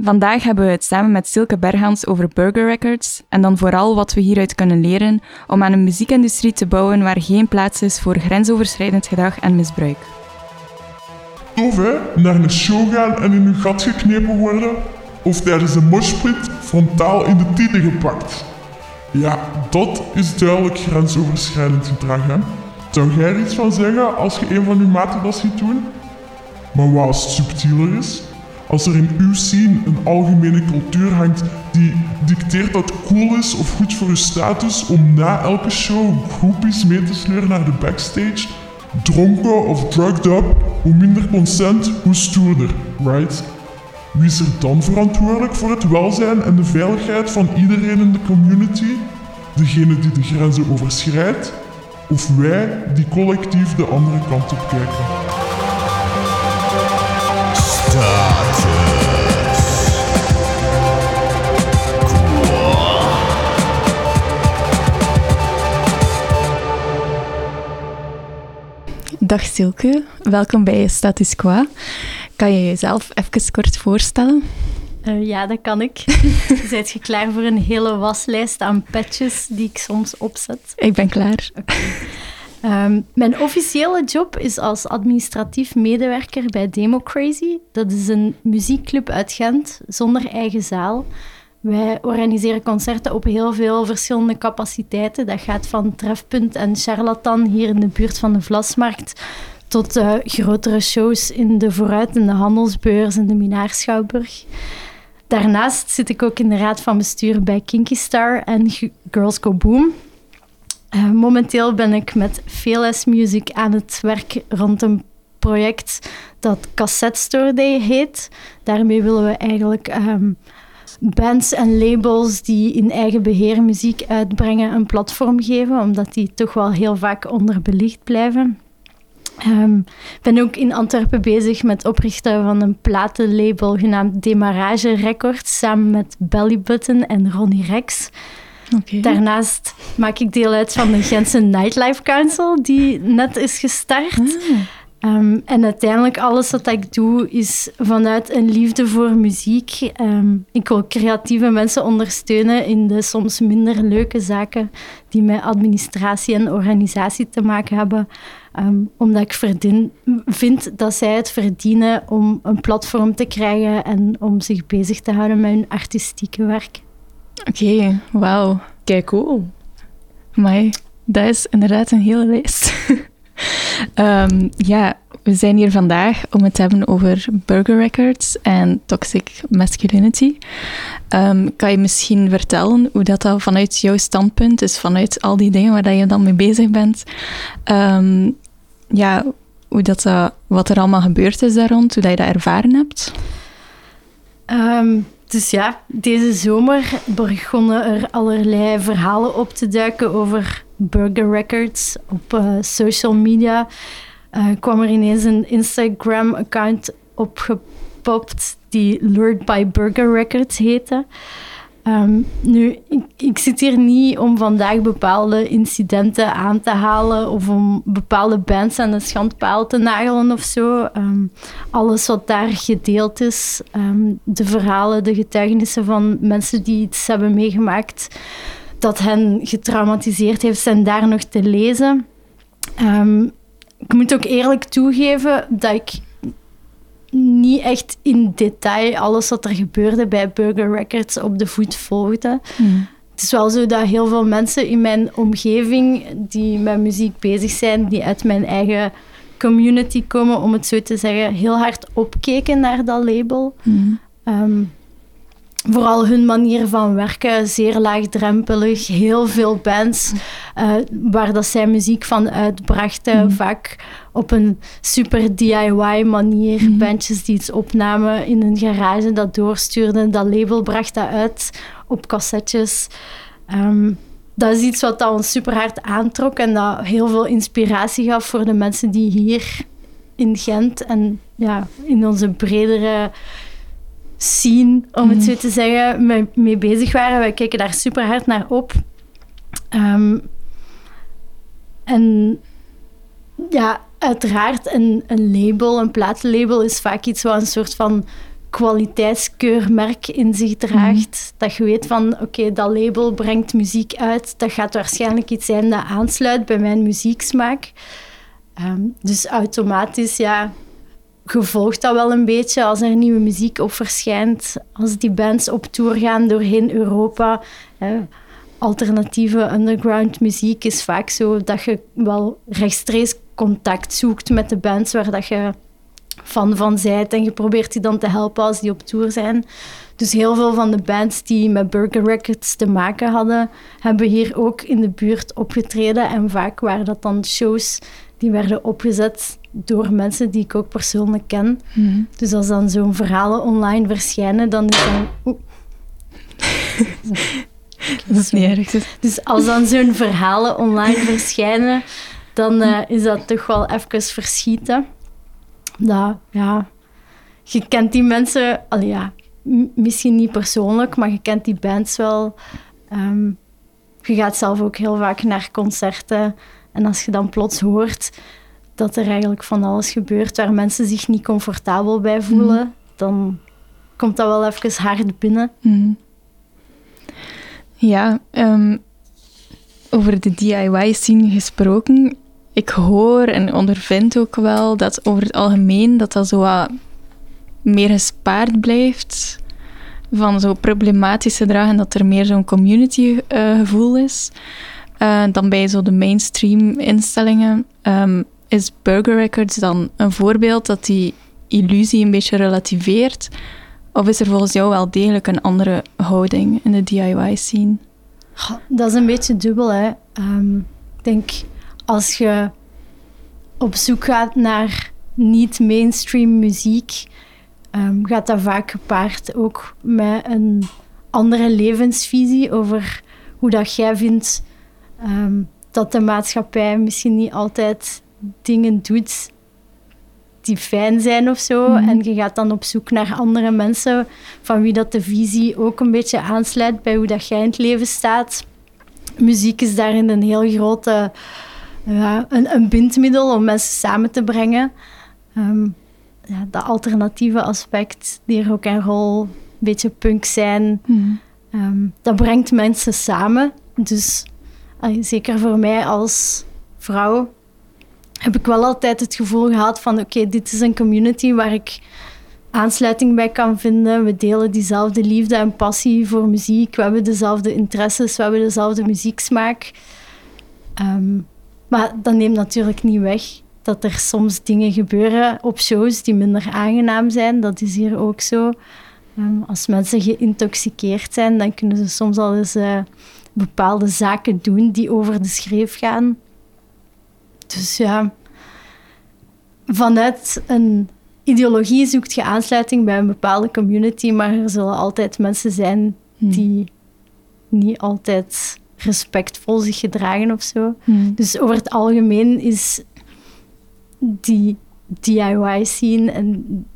Vandaag hebben we het samen met Silke Berghans over Burger Records en dan vooral wat we hieruit kunnen leren om aan een muziekindustrie te bouwen waar geen plaats is voor grensoverschrijdend gedrag en misbruik. Tof hè? Naar een show gaan en in uw gat geknepen worden? Of tijdens een moshpit frontaal in de tieten gepakt? Ja, dat is duidelijk grensoverschrijdend gedrag hè? Zou jij er iets van zeggen als je een van uw maten dat ziet doen? Maar wat het subtieler is? Als er in uw scene een algemene cultuur hangt die dicteert dat het cool is of goed voor uw status om na elke show groepjes mee te sleuren naar de backstage, dronken of drugged up, hoe minder consent, hoe stoerder, right? Wie is er dan verantwoordelijk voor het welzijn en de veiligheid van iedereen in de community? Degene die de grenzen overschrijdt? Of wij die collectief de andere kant op kijken? Dag Silke, welkom bij Status Quo. Kan je jezelf even kort voorstellen? Uh, ja, dat kan ik. Zijt je klaar voor een hele waslijst aan patches die ik soms opzet? Ik ben klaar. Okay. Um, mijn officiële job is als administratief medewerker bij Democrazy. Dat is een muziekclub uit Gent zonder eigen zaal. Wij organiseren concerten op heel veel verschillende capaciteiten. Dat gaat van Trefpunt en Charlatan hier in de buurt van de Vlasmarkt tot uh, grotere shows in de Vooruit en de Handelsbeurs en de Minaarschouwburg. Daarnaast zit ik ook in de raad van bestuur bij Kinky Star en Girls Go Boom. Uh, momenteel ben ik met VLS Music aan het werk rond een project dat Cassette Store Day heet. Daarmee willen we eigenlijk um, bands en labels die in eigen beheer muziek uitbrengen een platform geven, omdat die toch wel heel vaak onderbelicht blijven. Ik um, ben ook in Antwerpen bezig met oprichten van een platenlabel genaamd Demarage Records, samen met Belly Button en Ronnie Rex. Okay. Daarnaast maak ik deel uit van de Gentse Nightlife Council, die net is gestart. Ah. Um, en uiteindelijk alles wat ik doe is vanuit een liefde voor muziek. Um, ik wil creatieve mensen ondersteunen in de soms minder leuke zaken die met administratie en organisatie te maken hebben. Um, omdat ik vind dat zij het verdienen om een platform te krijgen en om zich bezig te houden met hun artistieke werk. Oké, okay, wauw. Kijk, cool. Maar dat is inderdaad een hele lijst. Um, ja, we zijn hier vandaag om het te hebben over Burger Records en toxic masculinity. Um, kan je misschien vertellen hoe dat, dat vanuit jouw standpunt is, vanuit al die dingen waar dat je dan mee bezig bent, um, ja, hoe dat, dat, wat er allemaal gebeurd is daar rond, hoe dat je dat ervaren hebt? Dus ja, deze zomer begonnen er allerlei verhalen op te duiken over Burger Records op uh, social media. Uh, kwam er ineens een Instagram-account opgepopt die Lured by Burger Records heette. Um, nu, ik, zit hier niet om vandaag bepaalde incidenten aan te halen of om bepaalde bands aan de schandpaal te nagelen of zo. Um, alles wat daar gedeeld is, um, de verhalen, de getuigenissen van mensen die iets hebben meegemaakt, dat hen getraumatiseerd heeft, zijn daar nog te lezen. Ik moet ook eerlijk toegeven dat ik niet echt in detail alles wat er gebeurde bij Burger Records op de voet volgde. Hmm. Het is wel zo dat heel veel mensen in mijn omgeving die met muziek bezig zijn, die uit mijn eigen community komen, om het zo te zeggen, heel hard opkeken naar dat label. Mm. Um, vooral hun manier van werken, zeer laagdrempelig. Heel veel bands uh, waar dat zij muziek van uitbrachten. Mm. Vaak op een super DIY manier. Mm. Bandjes die iets opnamen in een garage, dat doorstuurden. Dat label bracht dat uit op cassettes. Um, dat is iets wat dat ons super hard aantrok en dat heel veel inspiratie gaf voor de mensen die hier in Gent en ja, in onze bredere scene, om het zo mhm. te zeggen, mee, mee, bezig waren. Wij keken daar super hard naar op. Um, en ja, uiteraard, een, een label, een platenlabel, is vaak iets wat een soort van kwaliteitskeurmerk in zich draagt. Dat je weet van, oké, dat label brengt muziek uit. Dat gaat waarschijnlijk iets zijn dat aansluit bij mijn muzieksmaak. Ehm, dus automatisch, ja, gevolgd dat wel een beetje als er nieuwe muziek op verschijnt. Als die bands op tour gaan doorheen Europa. Hè. Alternatieve underground muziek is vaak zo dat je wel rechtstreeks contact zoekt met de bands waar dat je fan van zijt. En je probeert die dan te helpen als die op tour zijn. Dus heel veel van de bands die met Burger Records te maken hadden, hebben hier ook in de buurt opgetreden. En vaak waren dat dan shows die werden opgezet door mensen die ik ook persoonlijk ken. Mhm. Dus als dan zo'n verhalen online verschijnen, dan is dan... Oeh. Dat is niet erg. Dus- Dus als dan zo'n verhalen online verschijnen, dan eh, is dat toch wel even verschieten. Dat, ja, je kent die mensen, al ja, misschien niet persoonlijk, maar je kent die bands wel. Ehm, je gaat zelf ook heel vaak naar concerten. En als je dan plots hoort dat er eigenlijk van alles gebeurt waar mensen zich niet comfortabel bij voelen, dan komt dat wel even hard binnen. Mhm. Ja, ehm, over de DIY-scene gesproken. Ik hoor en ondervind ook wel dat over het algemeen dat dat zo wat meer gespaard blijft van zo problematische dragen, dat er meer zo'n community-gevoel is. Eh, dan bij zo de mainstream instellingen Ehm, is Burger Records dan een voorbeeld dat die illusie een beetje relativeert? Of is er volgens jou wel degelijk een andere houding in de DIY-scene? Dat is een beetje dubbel. Hè. Ehm, ik denk als je op zoek gaat naar niet-mainstream muziek, ehm, gaat dat vaak gepaard ook met een andere levensvisie over hoe dat jij vindt ehm, dat de maatschappij misschien niet altijd dingen doet die fijn zijn of zo. Mhm. En je gaat dan op zoek naar andere mensen van wie dat de visie ook een beetje aansluit bij hoe dat jij in het leven staat. Muziek is daarin een heel grote ja, een, een bindmiddel om mensen samen te brengen. Ehm, ja, dat alternatieve aspect, die rock en roll, een beetje punk zijn, Ehm, dat brengt mensen samen. Dus zeker voor mij als vrouw heb ik wel altijd het gevoel gehad van oké, dit is een community waar ik aansluiting bij kan vinden. We delen diezelfde liefde en passie voor muziek. We hebben dezelfde interesses, we hebben dezelfde muzieksmaak. Ehm, maar dat neemt natuurlijk niet weg dat er soms dingen gebeuren op shows die minder aangenaam zijn. Dat is hier ook zo. Ehm, als mensen geïntoxiceerd zijn, dan kunnen ze soms al eens eh, bepaalde zaken doen die over de schreef gaan. Dus ja, vanuit een ideologie zoekt je aansluiting bij een bepaalde community, maar er zullen altijd mensen zijn die niet altijd respectvol zich gedragen of zo. Dus over het algemeen is die DIY-scene en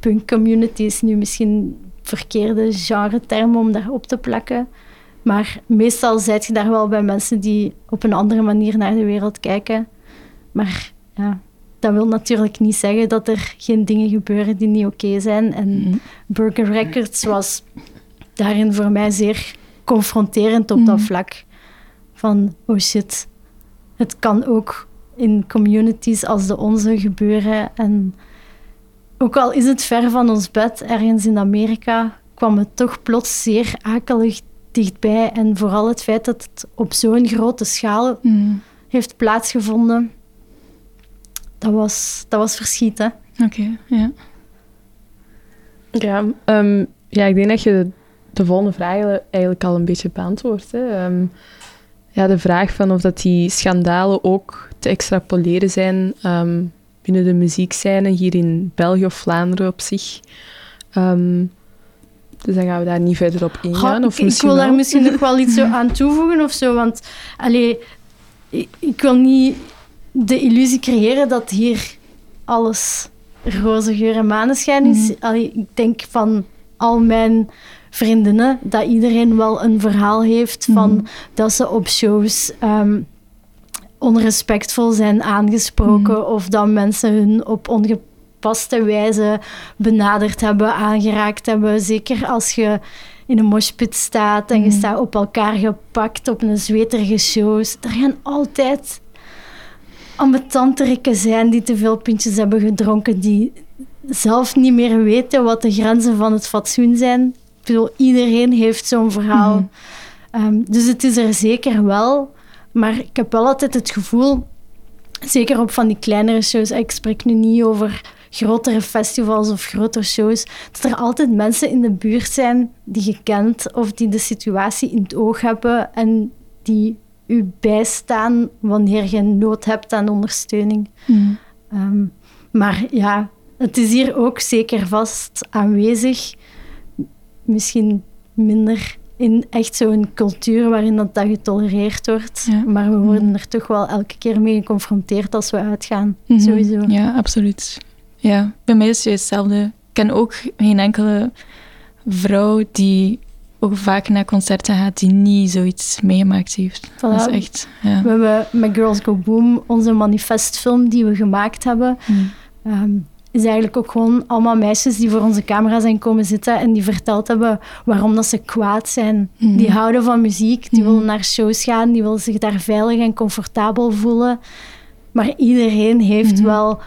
punk-community is nu misschien verkeerde genre-term om daarop te plakken. Maar meestal zijt je daar wel bij mensen die op een andere manier naar de wereld kijken. Maar ja, dat wil natuurlijk niet zeggen dat er geen dingen gebeuren die niet oké zijn. En Burger Records was daarin voor mij zeer confronterend op dat Mhm. vlak. Van, oh shit, het kan ook in communities als de onze gebeuren. En ook al is het ver van ons bed, ergens in Amerika, kwam het toch plots zeer akelig dichtbij. En vooral het feit dat het op zo'n grote schaal Mm. heeft plaatsgevonden, dat was, dat was verschieten. Oké, ja. Ja, ehm, ja, ik denk dat je de, de volgende vraag eigenlijk al een beetje beantwoordt. Hè. Ehm, ja, de vraag van of dat die schandalen ook te extrapoleren zijn ehm, binnen de muziekscène hier in België of Vlaanderen op zich. Ehm, dus dan gaan we daar niet verder op ingaan. Goh, of ik, ik wil daar wel. misschien nog wel iets zo aan toevoegen of zo. Want allee, ik, ik wil niet de illusie creëren dat hier alles roze geur en maneschijn is. Allee, ik denk van al mijn vriendinnen dat iedereen wel een verhaal heeft van Mhm. dat ze op shows ehm, onrespectvol zijn aangesproken of dat mensen hun op gepaste wijze benaderd hebben, aangeraakt hebben. Zeker als je in een moshpit staat en je Mhm. staat op elkaar gepakt op een zweterige show. Er gaan altijd ambetanterikken zijn die te veel pintjes hebben gedronken, die zelf niet meer weten wat de grenzen van het fatsoen zijn. Ik bedoel, iedereen heeft zo'n verhaal. Mhm. Ehm, dus het is er zeker wel. Maar ik heb wel altijd het gevoel, zeker op van die kleinere shows, ik spreek nu niet over grotere festivals of grotere shows, dat er altijd mensen in de buurt zijn die je kent of die de situatie in het oog hebben en die u bijstaan wanneer je nood hebt aan ondersteuning. Mhm. Ehm, maar ja, het is hier ook zeker vast aanwezig. Misschien minder in echt zo'n cultuur waarin dat, dat getolereerd wordt. Ja. Maar we worden er toch wel elke keer mee geconfronteerd als we uitgaan. Mhm. Sowieso. Ja, absoluut. Ja, bij mij is het hetzelfde. Ik ken ook geen enkele vrouw die ook vaak naar concerten gaat die niet zoiets meegemaakt heeft. Dat is echt, ja. We hebben met Girls Go Boom onze manifestfilm die we gemaakt hebben. Mhm. ehm, is eigenlijk ook gewoon allemaal meisjes die voor onze camera zijn komen zitten en die verteld hebben waarom dat ze kwaad zijn. Mhm. Die houden van muziek, die Mhm. willen naar shows gaan, die willen zich daar veilig en comfortabel voelen. Maar iedereen heeft Mhm. wel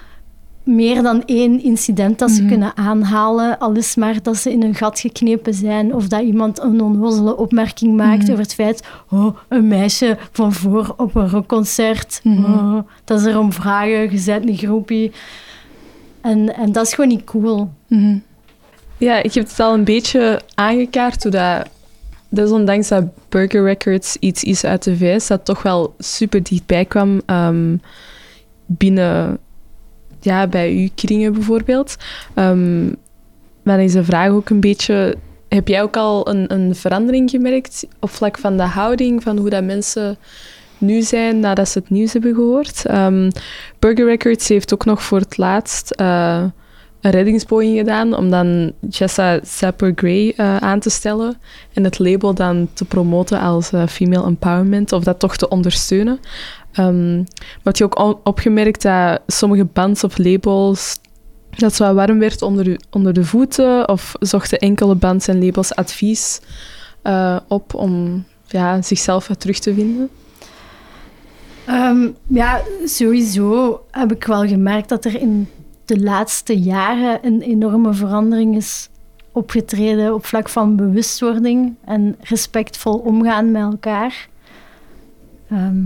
meer dan één incident dat ze Mhm. kunnen aanhalen. Al is maar dat ze in een gat geknepen zijn of dat iemand een onnozele opmerking maakt Mhm. over het feit oh, een meisje van voor op een rockconcert. Mhm. Oh, dat is erom vragen, je bent een groepie. En, en dat is gewoon niet cool. Ja, ik heb het al een beetje aangekaart hoe dat... Desondanks dat Burger Records iets is uit de VS, dat toch wel super dichtbij kwam ehm, binnen... Ja, bij uw kringen bijvoorbeeld. Ehm, maar dan is de vraag ook een beetje... Heb jij ook al een, een verandering gemerkt op vlak van de houding, van hoe dat mensen nu zijn nadat ze het nieuws hebben gehoord? Ehm, Burger Records heeft ook nog voor het laatst... eh, een reddingspoging gedaan om dan Jessa Sapper Gray eh, aan te stellen en het label dan te promoten als eh, female empowerment of dat toch te ondersteunen. Ehm maar je ook opgemerkt dat sommige bands of labels dat zo warm werd onder de, onder de voeten of zochten enkele bands en labels advies eh, op om ja, zichzelf wat terug te vinden? Ehm, ja, sowieso heb ik wel gemerkt dat er in de laatste jaren een enorme verandering is opgetreden op vlak van bewustwording en respectvol omgaan met elkaar. Ehm,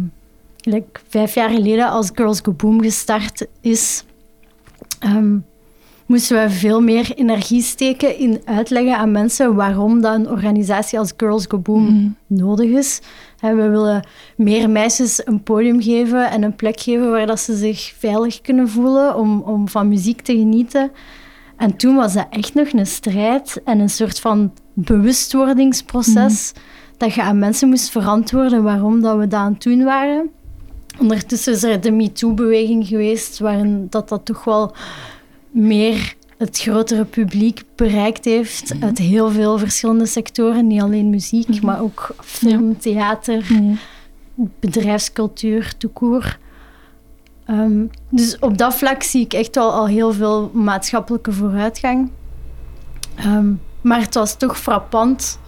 like vijf jaar geleden, als Girls Go Boom gestart is, ehm, moesten we veel meer energie steken in uitleggen aan mensen waarom dat een organisatie als Girls Go Boom Mhm. nodig is. We willen meer meisjes een podium geven en een plek geven waar dat ze zich veilig kunnen voelen om, om van muziek te genieten. En toen was dat echt nog een strijd en een soort van bewustwordingsproces. Dat je aan mensen moest verantwoorden waarom dat we dat aan het doen waren. Ondertussen is er de MeToo-beweging geweest, waarin dat, dat toch wel meer het grotere publiek bereikt heeft uit heel veel verschillende sectoren. Niet alleen muziek, maar ook film, theater, Mhm. bedrijfscultuur, toekoer. Ehm, dus op dat vlak zie ik echt wel al heel veel maatschappelijke vooruitgang. Ehm, maar het was toch frappant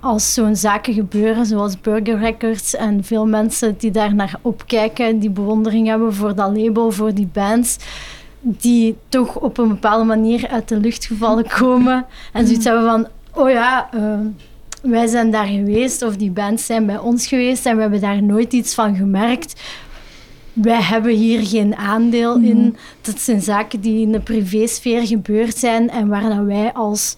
als zo'n zaken gebeuren, zoals Burger Records en veel mensen die daar naar opkijken, die bewondering hebben voor dat label, voor die bands, die toch op een bepaalde manier uit de lucht gevallen komen en zoiets hebben van, oh ja, ehm, wij zijn daar geweest of die bands zijn bij ons geweest en we hebben daar nooit iets van gemerkt. Wij hebben hier geen aandeel in. Dat zijn zaken die in de privésfeer gebeurd zijn en waar dat wij als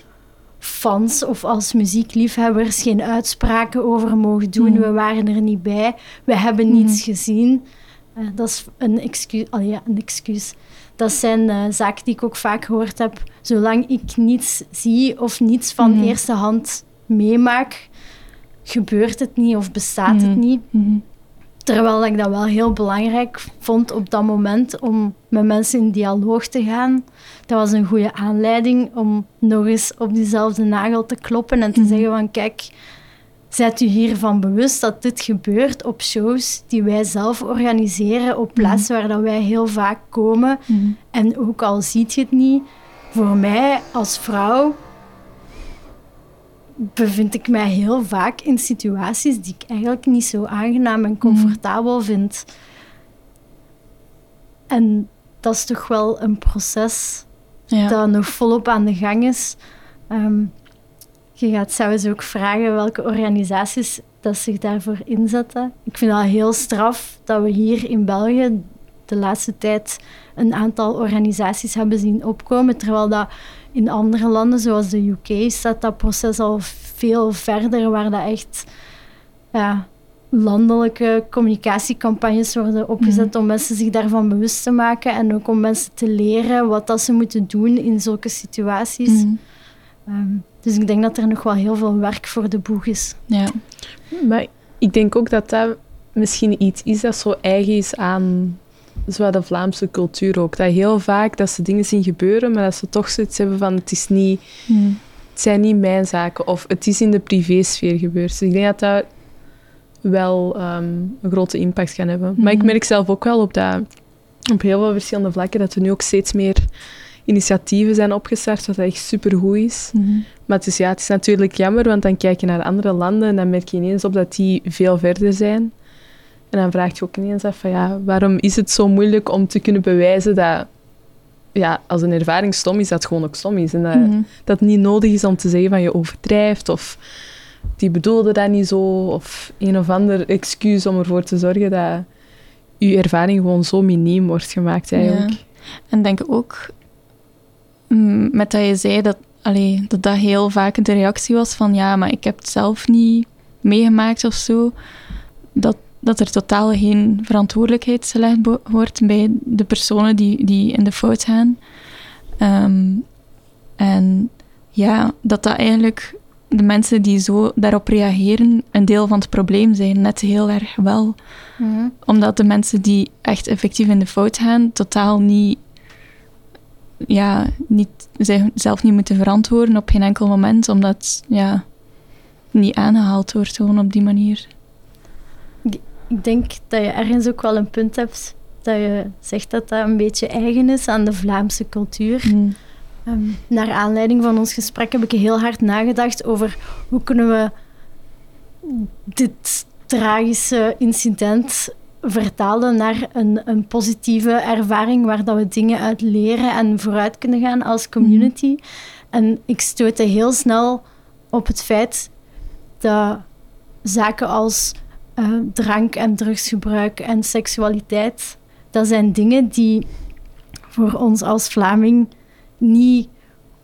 fans of als muziekliefhebbers geen uitspraken over mogen doen. Mhm. We waren er niet bij. We hebben niets gezien. Eh, dat is een excuus. Oh ja, een excuus. Dat zijn eh, zaken die ik ook vaak gehoord heb. Zolang ik niets zie of niets van Mhm. eerste hand meemaak, gebeurt het niet of bestaat het niet. Terwijl ik dat wel heel belangrijk vond op dat moment om met mensen in dialoog te gaan. Dat was een goede aanleiding om nog eens op diezelfde nagel te kloppen en te Mhm. zeggen van kijk, Zet u hiervan bewust dat dit gebeurt op shows die wij zelf organiseren op plaatsen waar dat wij heel vaak komen. Mhm. En ook al ziet je het niet, voor mij als vrouw bevind ik mij heel vaak in situaties die ik eigenlijk niet zo aangenaam en comfortabel vind. En dat is toch wel een proces Ja. dat nog volop aan de gang is. Ehm, je gaat zelfs ook vragen welke organisaties dat zich daarvoor inzetten. Ik vind dat heel straf dat we hier in België de laatste tijd een aantal organisaties hebben zien opkomen, terwijl dat in andere landen, zoals de UK, staat dat proces al veel verder, waar dat echt ja, landelijke communicatiecampagnes worden opgezet om mensen zich daarvan bewust te maken en ook om mensen te leren wat dat ze moeten doen in zulke situaties. Mhm. Ehm, dus ik denk dat er nog wel heel veel werk voor de boeg is. Ja. Maar ik denk ook dat dat misschien iets is dat zo eigen is aan zo de Vlaamse cultuur ook. Dat heel vaak dat ze dingen zien gebeuren, maar dat ze toch zoiets hebben van het is niet... Mhm. het zijn niet mijn zaken of het is in de privésfeer gebeurd. Dus ik denk dat dat wel ehm, een grote impact kan hebben. Maar ik Mhm. merk zelf ook wel op, dat, op heel veel verschillende vlakken dat er nu ook steeds meer initiatieven zijn opgestart, wat echt supergoed is. Mhm. Maar het is, ja, het is natuurlijk jammer, want dan kijk je naar andere landen en dan merk je ineens op dat die veel verder zijn. En dan vraag je ook ineens af van ja, waarom is het zo moeilijk om te kunnen bewijzen dat ja, als een ervaring stom is, dat het gewoon ook stom is. En dat, Mhm. dat het niet nodig is om te zeggen van je overdrijft of die bedoelde dat niet zo of een of ander excuus om ervoor te zorgen dat je ervaring gewoon zo miniem wordt gemaakt eigenlijk. Ja. En denk ook, mm, met dat je zei dat, allee, dat dat heel vaak de reactie was van ja, maar ik heb het zelf niet meegemaakt of zo, dat, dat er totaal geen verantwoordelijkheid gelegd wordt bij de personen die, die in de fout gaan. Ehm, en ja, dat dat eigenlijk de mensen die zo daarop reageren een deel van het probleem zijn, net heel erg wel omdat de mensen die echt effectief in de fout gaan, totaal niet, ja, niet, zichzelf niet moeten verantwoorden op geen enkel moment, omdat ja, niet aangehaald wordt gewoon op die manier. Ik denk dat je ergens ook wel een punt hebt dat je zegt dat dat een beetje eigen is aan de Vlaamse cultuur. Mm. Naar aanleiding van ons gesprek heb ik heel hard nagedacht over hoe kunnen we dit tragische incident vertalen naar een, een positieve ervaring waar dat we dingen uit leren en vooruit kunnen gaan als community. En ik stootte heel snel op het feit dat zaken als eh, drank- en drugsgebruik en seksualiteit, dat zijn dingen die voor ons als Vlaming niet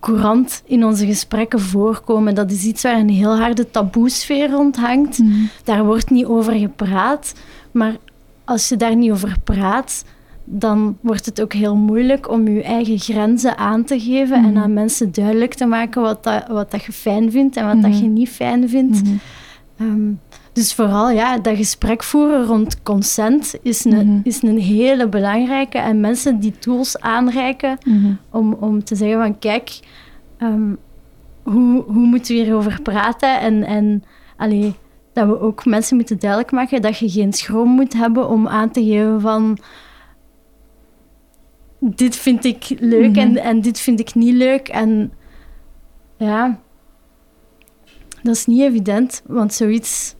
courant in onze gesprekken voorkomen. Dat is iets waar een heel harde taboesfeer rond hangt. Mm. Daar wordt niet over gepraat. Maar als je daar niet over praat, dan wordt het ook heel moeilijk om je eigen grenzen aan te geven en Mhm. aan mensen duidelijk te maken wat, dat, wat dat je fijn vindt en wat dat Mhm. je niet fijn vindt. Mhm. Dus vooral ja, dat gesprek voeren rond consent is een, Mhm. is een hele belangrijke. En mensen die tools aanreiken Mhm. om, om te zeggen van kijk, ehm, hoe, hoe moeten we hierover praten? En, en allee, dat we ook mensen moeten duidelijk maken dat je geen schroom moet hebben om aan te geven van dit vind ik leuk Mhm. en, en dit vind ik niet leuk. En ja, dat is niet evident, want zoiets,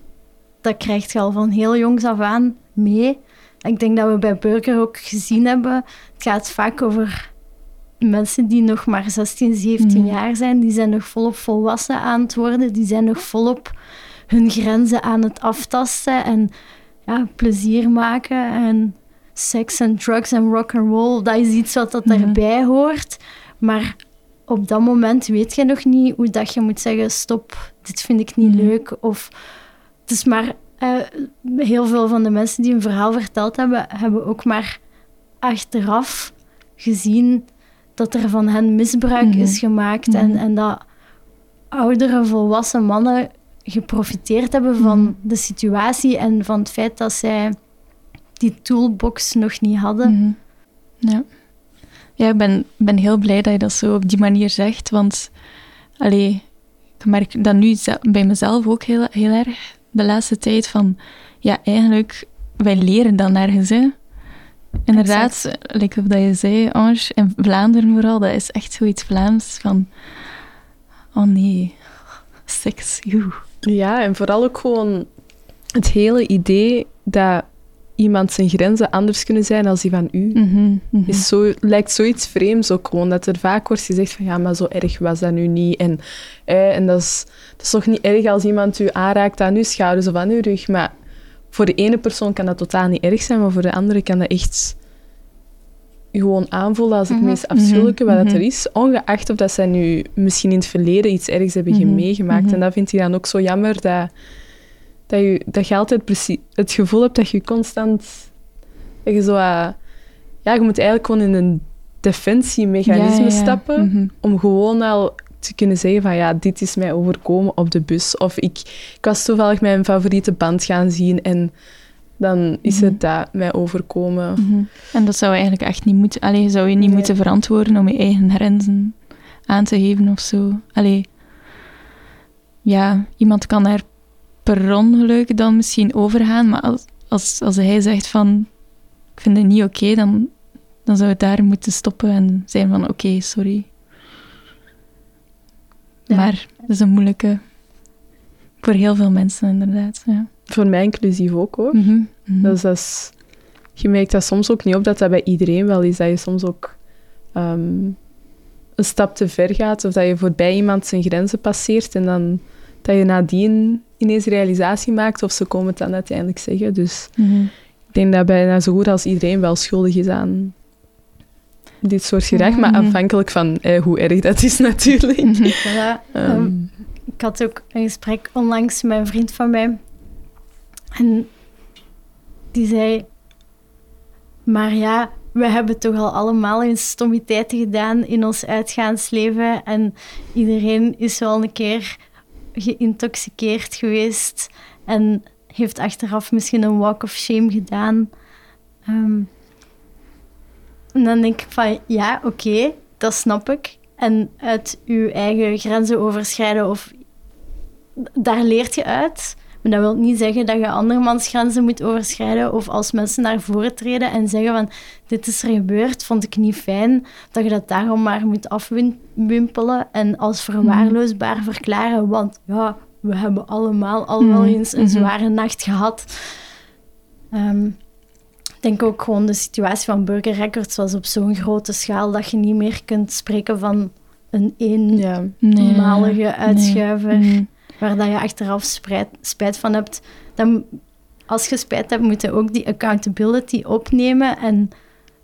dat krijg je al van heel jongs af aan mee. Ik denk dat we bij Burger ook gezien hebben, het gaat vaak over mensen die nog maar 16, 17 Mhm. jaar zijn. Die zijn nog volop volwassen aan het worden. Die zijn nog volop hun grenzen aan het aftasten en ja, plezier maken. En seks en drugs en rock and roll, dat is iets wat dat Mhm. erbij hoort. Maar op dat moment weet je nog niet hoe dat je moet zeggen: stop, dit vind ik niet Mhm. leuk. Of het is maar eh, heel veel van de mensen die een verhaal verteld hebben, hebben ook maar achteraf gezien dat er van hen misbruik Mhm. is gemaakt en, Mhm. en dat oudere volwassen mannen geprofiteerd hebben van Mhm. de situatie en van het feit dat zij die toolbox nog niet hadden. Mhm. Ja. Ja, ik ben, ben heel blij dat je dat zo op die manier zegt, want allee, ik merk dat nu bij mezelf ook heel, heel erg de laatste tijd van, ja, eigenlijk, wij leren dan nergens, hè. Inderdaad, like of dat je zei, Ange, in Vlaanderen vooral, dat is echt zoiets Vlaams van, oh nee, seks, joe. Ja, en vooral ook gewoon het hele idee dat iemand zijn grenzen anders kunnen zijn als die van u. Mhm, mhm. Is zo, lijkt zoiets vreemds ook gewoon. Dat er vaak wordt gezegd van ja, maar zo erg was dat nu niet. En, eh, en dat, is, dat is toch niet erg als iemand u aanraakt aan uw schouders of aan uw rug. Maar voor de ene persoon kan dat totaal niet erg zijn, maar voor de andere kan dat echt gewoon aanvoelen als het Mhm, meest afschuwelijke wat dat mhm. er is. Ongeacht of dat zij nu misschien in het verleden iets ergs hebben Mhm, meegemaakt. mhm. En dat vind ik dan ook zo jammer dat, dat, je, dat je altijd precies het gevoel hebt dat je constant... Dat je zo... eh, ja, je moet eigenlijk gewoon in een defensiemechanisme Ja, ja, ja. stappen Mhm. om gewoon al te kunnen zeggen van ja, dit is mij overkomen op de bus. Of ik, ik was toevallig mijn favoriete band gaan zien en dan is Mhm. het dat mij overkomen. Mhm. En dat zou eigenlijk echt niet moeten. Allee, zou je niet Nee. moeten verantwoorden om je eigen grenzen aan te geven of zo. Allee, ja, iemand kan daar per ongeluk dan misschien overgaan, maar als, als, als hij zegt van, ik vind het niet oké, dan, dan zou het daar moeten stoppen en zijn van, oké, sorry. Ja. Maar dat is een moeilijke, voor heel veel mensen inderdaad. Ja. Voor mij inclusief ook hoor. Mhm, mhm. Dus dat is, je merkt dat soms ook niet op dat dat bij iedereen wel is. Dat je soms ook ehm, een stap te ver gaat of dat je voorbij iemand zijn grenzen passeert en dan dat je nadien ineens realisatie maakt of ze komen het dan uiteindelijk zeggen. Dus Mhm. ik denk dat bijna zo goed als iedereen wel schuldig is aan dit soort gedrag, maar Mhm. afhankelijk van eh, hoe erg dat is natuurlijk. Mhm. Voilà. Ehm, ik had ook een gesprek onlangs met een vriend van mij. En die zei... Maar ja, we hebben toch al allemaal eens stommiteiten gedaan in ons uitgaansleven. En iedereen is wel een keer geïntoxiceerd geweest. En heeft achteraf misschien een walk of shame gedaan. Ehm, en dan denk ik van, ja, oké, dat snap ik. En uit je eigen grenzen overschrijden, of daar leert je uit. Maar dat wil niet zeggen dat je andermans grenzen moet overschrijden. Of als mensen naar voren treden en zeggen van, dit is er gebeurd, vond ik niet fijn. Dat je dat daarom maar moet afwimpelen en als verwaarloosbaar verklaren. Want ja, we hebben allemaal al wel Mhm, eens een mhm. zware nacht gehad. Ehm, ik denk ook gewoon de situatie van Burger Records was op zo'n grote schaal dat je niet meer kunt spreken van een ja. eenmalige Nee, uitschuiver nee. Waar dat je achteraf spijt, spijt van hebt. Dan, als je spijt hebt, moet je ook die accountability opnemen en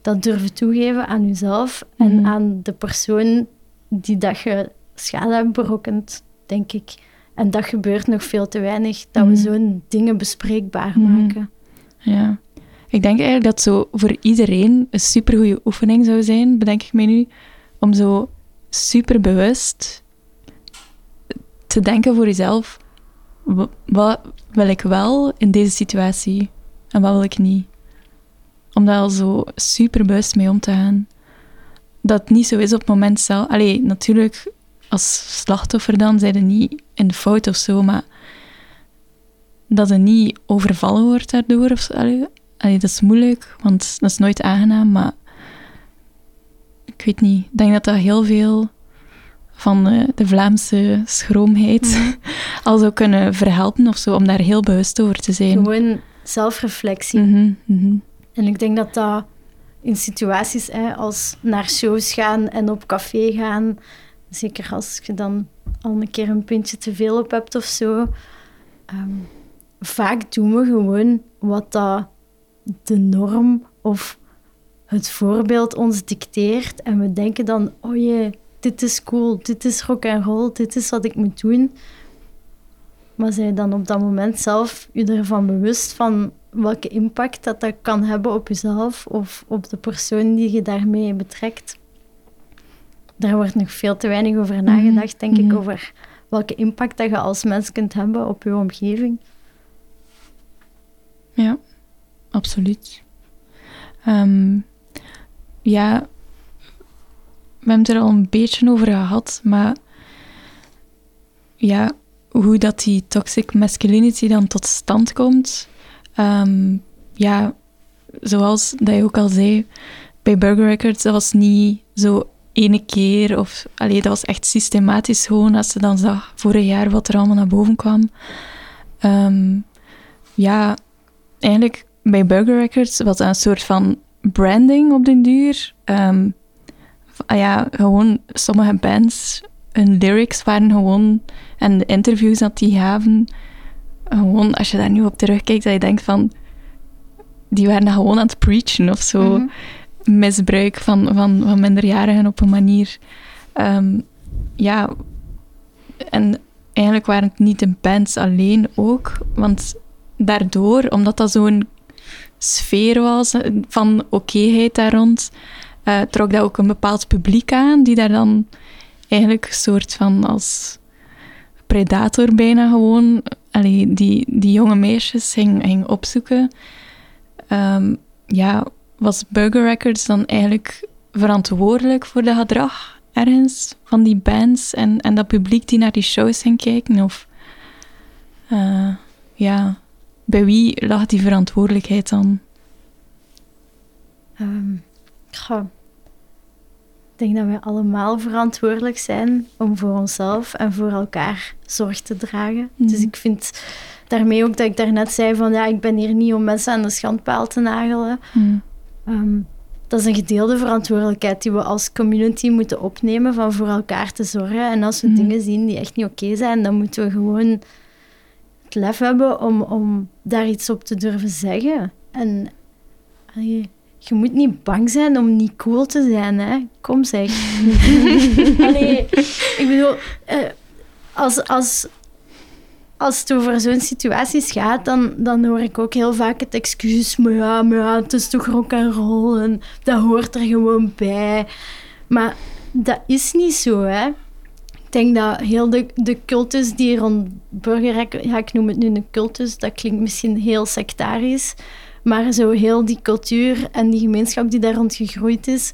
dat durven toegeven aan jezelf en Mhm. aan de persoon die dat je schade hebt berokkend, denk ik. En dat gebeurt nog veel te weinig, dat we Mhm. zo'n dingen bespreekbaar Mhm. maken. Ja. Ik denk eigenlijk dat zo voor iedereen een supergoeie oefening zou zijn, bedenk ik mij nu, om zo super bewust te denken voor jezelf, wa- wat wil ik wel in deze situatie en wat wil ik niet? Om daar al zo super bewust mee om te gaan. Dat het niet zo is op het moment zelf. Allee, natuurlijk, als slachtoffer dan zijn er niet in de fout of zo, maar dat er niet overvallen wordt daardoor. Of allee, dat is moeilijk, want dat is nooit aangenaam, maar ik weet niet. Ik denk dat dat heel veel van eh, de Vlaamse schroomheid al zou kunnen verhelpen of zo, om daar heel bewust over te zijn. Gewoon zelfreflectie. Mhm, mhm. En ik denk dat dat in situaties hè, als naar shows gaan en op café gaan, zeker als je dan al een keer een puntje te veel op hebt of zo, ehm, vaak doen we gewoon wat dat de norm of het voorbeeld ons dicteert. En we denken dan, oh jee, dit is cool, dit is rock and roll, dit is wat ik moet doen. Maar zij dan op dat moment zelf je ervan bewust van welke impact dat, dat kan hebben op jezelf of op de persoon die je daarmee betrekt. Daar wordt nog veel te weinig over nagedacht, denk ik, mhm. over welke impact dat je als mens kunt hebben op je omgeving. Ja, absoluut. Ehm, ja, we hebben het er al een beetje over gehad, maar ja, hoe dat die toxic masculinity dan tot stand komt. Ehm, ja, zoals dat je ook al zei, bij Burger Records, dat was niet zo ene keer of allee, dat was echt systematisch gewoon als ze dan zag vorig jaar wat er allemaal naar boven kwam. Ehm, ja, eigenlijk bij Burger Records was dat een soort van branding op den duur. Ah ja, gewoon sommige bands, hun lyrics waren gewoon, en de interviews dat die gaven, gewoon als je daar nu op terugkijkt, dat je denkt van, die waren gewoon aan het preachen of zo. Mhm. Misbruik van, van, van minderjarigen op een manier. Ehm, ja, en eigenlijk waren het niet de bands alleen ook, want daardoor, omdat dat zo'n sfeer was van okéheid daar rond, eh, trok dat ook een bepaald publiek aan, die daar dan eigenlijk een soort van als predator bijna gewoon, allee, die, die jonge meisjes ging, ging opzoeken. Ehm, ja, was Burger Records dan eigenlijk verantwoordelijk voor dat gedrag ergens van die bands en, en dat publiek die naar die shows ging kijken? Of eh, ja, bij wie lag die verantwoordelijkheid dan? Ehm, goh. Ik denk dat wij allemaal verantwoordelijk zijn om voor onszelf en voor elkaar zorg te dragen. Mhm. Dus ik vind daarmee ook dat ik daarnet zei van ja, ik ben hier niet om mensen aan de schandpaal te nagelen. Ehm, dat is een gedeelde verantwoordelijkheid die we als community moeten opnemen van voor elkaar te zorgen. En als we Mhm. dingen zien die echt niet oké zijn, dan moeten we gewoon het lef hebben om, om daar iets op te durven zeggen. En allee, je moet niet bang zijn om niet cool te zijn, hè. Kom zeg. Allee, ik bedoel, eh, als, als, als het over zo'n situaties gaat, dan, dan hoor ik ook heel vaak het excuus, maar ja, maar ja, het is toch rock en roll en dat hoort er gewoon bij. Maar dat is niet zo, hè. Ik denk dat heel de, de cultus die rond burgerrek... Ja, ik noem het nu een cultus, dat klinkt misschien heel sectarisch. Maar zo heel die cultuur en die gemeenschap die daar rond gegroeid is...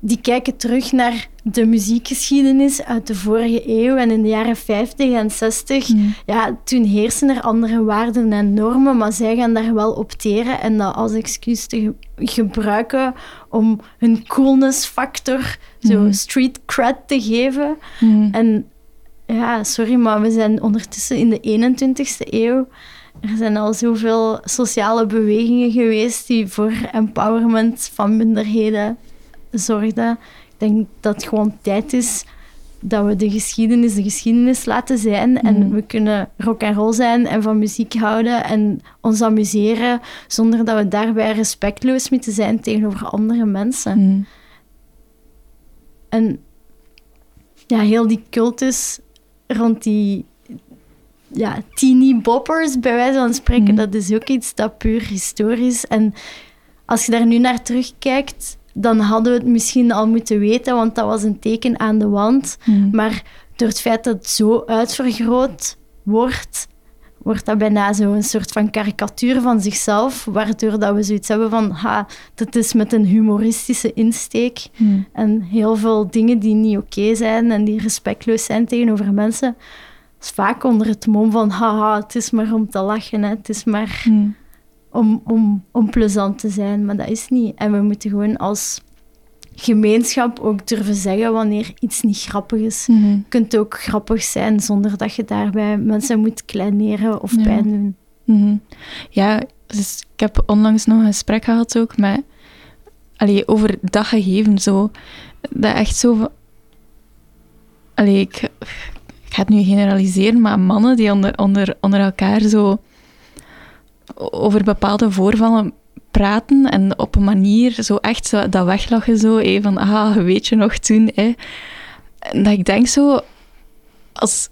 Die kijken terug naar de muziekgeschiedenis uit de vorige eeuw. En in de jaren 50 en 60, Mm. ja, toen heersen er andere waarden en normen. Maar zij gaan daar wel opteren en dat als excuus te ge- gebruiken om hun coolness-factor, zo Mhm. street cred te geven. Mm. En ja, sorry, maar we zijn ondertussen in de 21ste eeuw. Er zijn al zoveel sociale bewegingen geweest die voor empowerment van minderheden zorgden. Ik denk dat het gewoon tijd is dat we de geschiedenis de geschiedenis laten zijn. En Mhm. we kunnen rock en roll zijn en van muziek houden en ons amuseren zonder dat we daarbij respectloos moeten zijn tegenover andere mensen. Mm. En ja, heel die cultus rond die ja, teeny boppers, bij wijze van spreken, Mhm. dat is ook iets dat puur historisch. En als je daar nu naar terugkijkt, dan hadden we het misschien al moeten weten, want dat was een teken aan de wand. Mm. Maar door het feit dat het zo uitvergroot wordt, wordt dat bijna zo een soort van karikatuur van zichzelf, waardoor dat we zoiets hebben van, ha, dat is met een humoristische insteek. Mm. En heel veel dingen die niet oké zijn en die respectloos zijn tegenover mensen, is vaak onder het mom van, haha, het is maar om te lachen, hè. het is maar Mm. om, om, om plezant te zijn, maar dat is niet. En we moeten gewoon als gemeenschap ook durven zeggen wanneer iets niet grappig is. Mhm. Je kunt ook grappig zijn zonder dat je daarbij mensen moet kleineren of Ja. pijn doen. Mhm. Ja, dus ik heb onlangs nog een gesprek gehad ook met... Allee, over dat gegeven zo. Dat echt zo... Allee, ik, ik ga het nu generaliseren, maar mannen die onder, onder, onder elkaar zo over bepaalde voorvallen praten en op een manier zo echt zo, dat weglachen zo, hé, van ah, weet je nog toen, hè. Dat ik denk zo, als,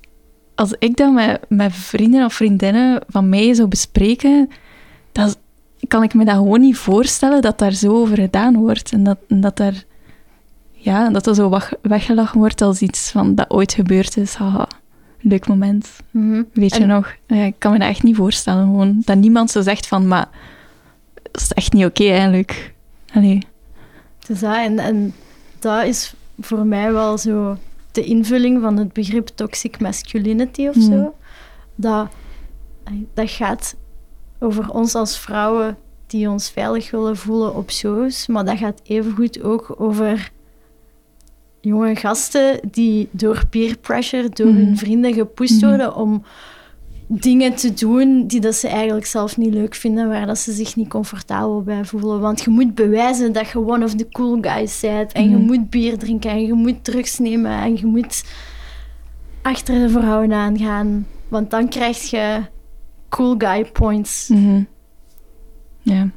als ik dat met, met vrienden of vriendinnen van mij zou bespreken, dan kan ik me dat gewoon niet voorstellen dat daar zo over gedaan wordt. En dat, en dat, daar, ja, dat dat zo weggelachen wordt als iets van dat ooit gebeurd is. Haha, leuk moment. Weet je nog? Ja, ik kan me dat echt niet voorstellen. Gewoon, dat niemand zo zegt van, maar dat is echt niet oké eigenlijk. Allee. Dus dat, en, en dat is voor mij wel zo de invulling van het begrip toxic masculinity of Hmm. zo. Dat, dat gaat over ons als vrouwen die ons veilig willen voelen op shows, maar dat gaat evengoed ook over jonge gasten die door peer pressure, door Mhm. hun vrienden gepusht Mhm. worden om dingen te doen die dat ze eigenlijk zelf niet leuk vinden, waar dat ze zich niet comfortabel bij voelen. Want je moet bewijzen dat je one of the cool guys bent. En je Mhm. moet bier drinken en je moet drugs nemen en je moet achter de vrouwen aangaan. Want dan krijg je cool guy points. Mhm. Ja.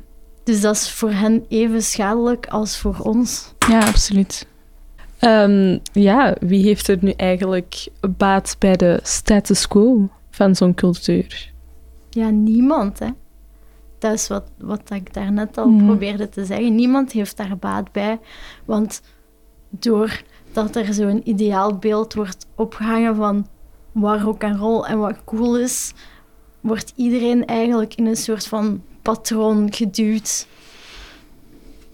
Dus dat is voor hen even schadelijk als voor ons. ja, absoluut. Ehm, ja, wie heeft er nu eigenlijk baat bij de status quo van zo'n cultuur? Ja, niemand, hè. Dat is wat, wat ik daarnet al Mhm. probeerde te zeggen. Niemand heeft daar baat bij. Want doordat er zo'n ideaalbeeld wordt opgehangen van wat rock en roll en wat cool is, wordt iedereen eigenlijk in een soort van patroon geduwd.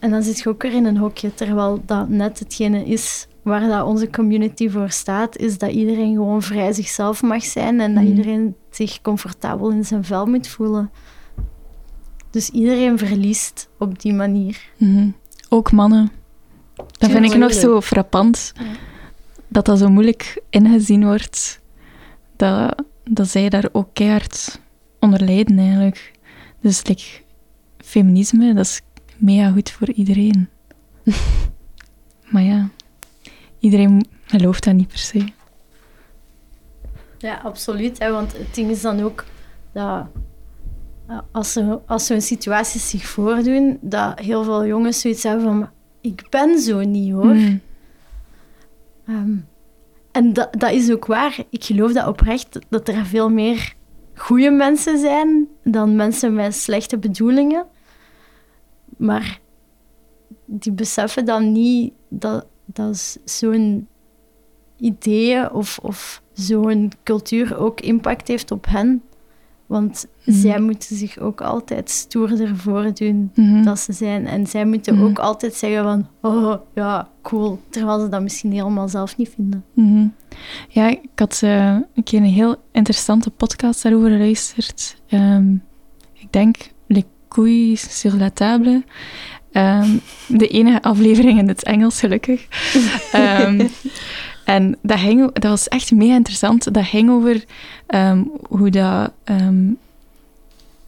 En dan zit je ook weer in een hokje, terwijl dat net hetgene is waar dat onze community voor staat, is dat iedereen gewoon vrij zichzelf mag zijn en dat Mhm. iedereen zich comfortabel in zijn vel moet voelen. Dus iedereen verliest op die manier. Mhm. Ook mannen. Dat vind ik nog zo frappant. Ja. Dat dat zo moeilijk ingezien wordt. Dat, dat zij daar ook keihard onder lijden eigenlijk. Dus like, feminisme, dat is mega goed voor iedereen. maar ja, iedereen gelooft dat niet per se. Ja, absoluut. Hè, want het ding is dan ook dat als, zo, als zo'n situaties zich voordoen, dat heel veel jongens zoiets hebben van ik ben zo niet hoor. Mhm. Ehm, en dat, dat is ook waar. Ik geloof dat oprecht dat er veel meer goede mensen zijn dan mensen met slechte bedoelingen. Maar die beseffen dan niet dat, dat zo'n idee of, of zo'n cultuur ook impact heeft op hen. Want Mhm. zij moeten zich ook altijd stoerder voordoen Mhm. dat ze zijn. En zij moeten Mhm. ook altijd zeggen van, oh ja, cool. Terwijl ze dat misschien helemaal zelf niet vinden. Mhm. Ja, ik had eh, een keer een heel interessante podcast daarover geluisterd. Ehm, ik denk Couilles sur la table. Ehm, de enige aflevering in het Engels, gelukkig. Ehm, en dat, ging, dat was echt mega interessant. Dat ging over ehm, hoe dat,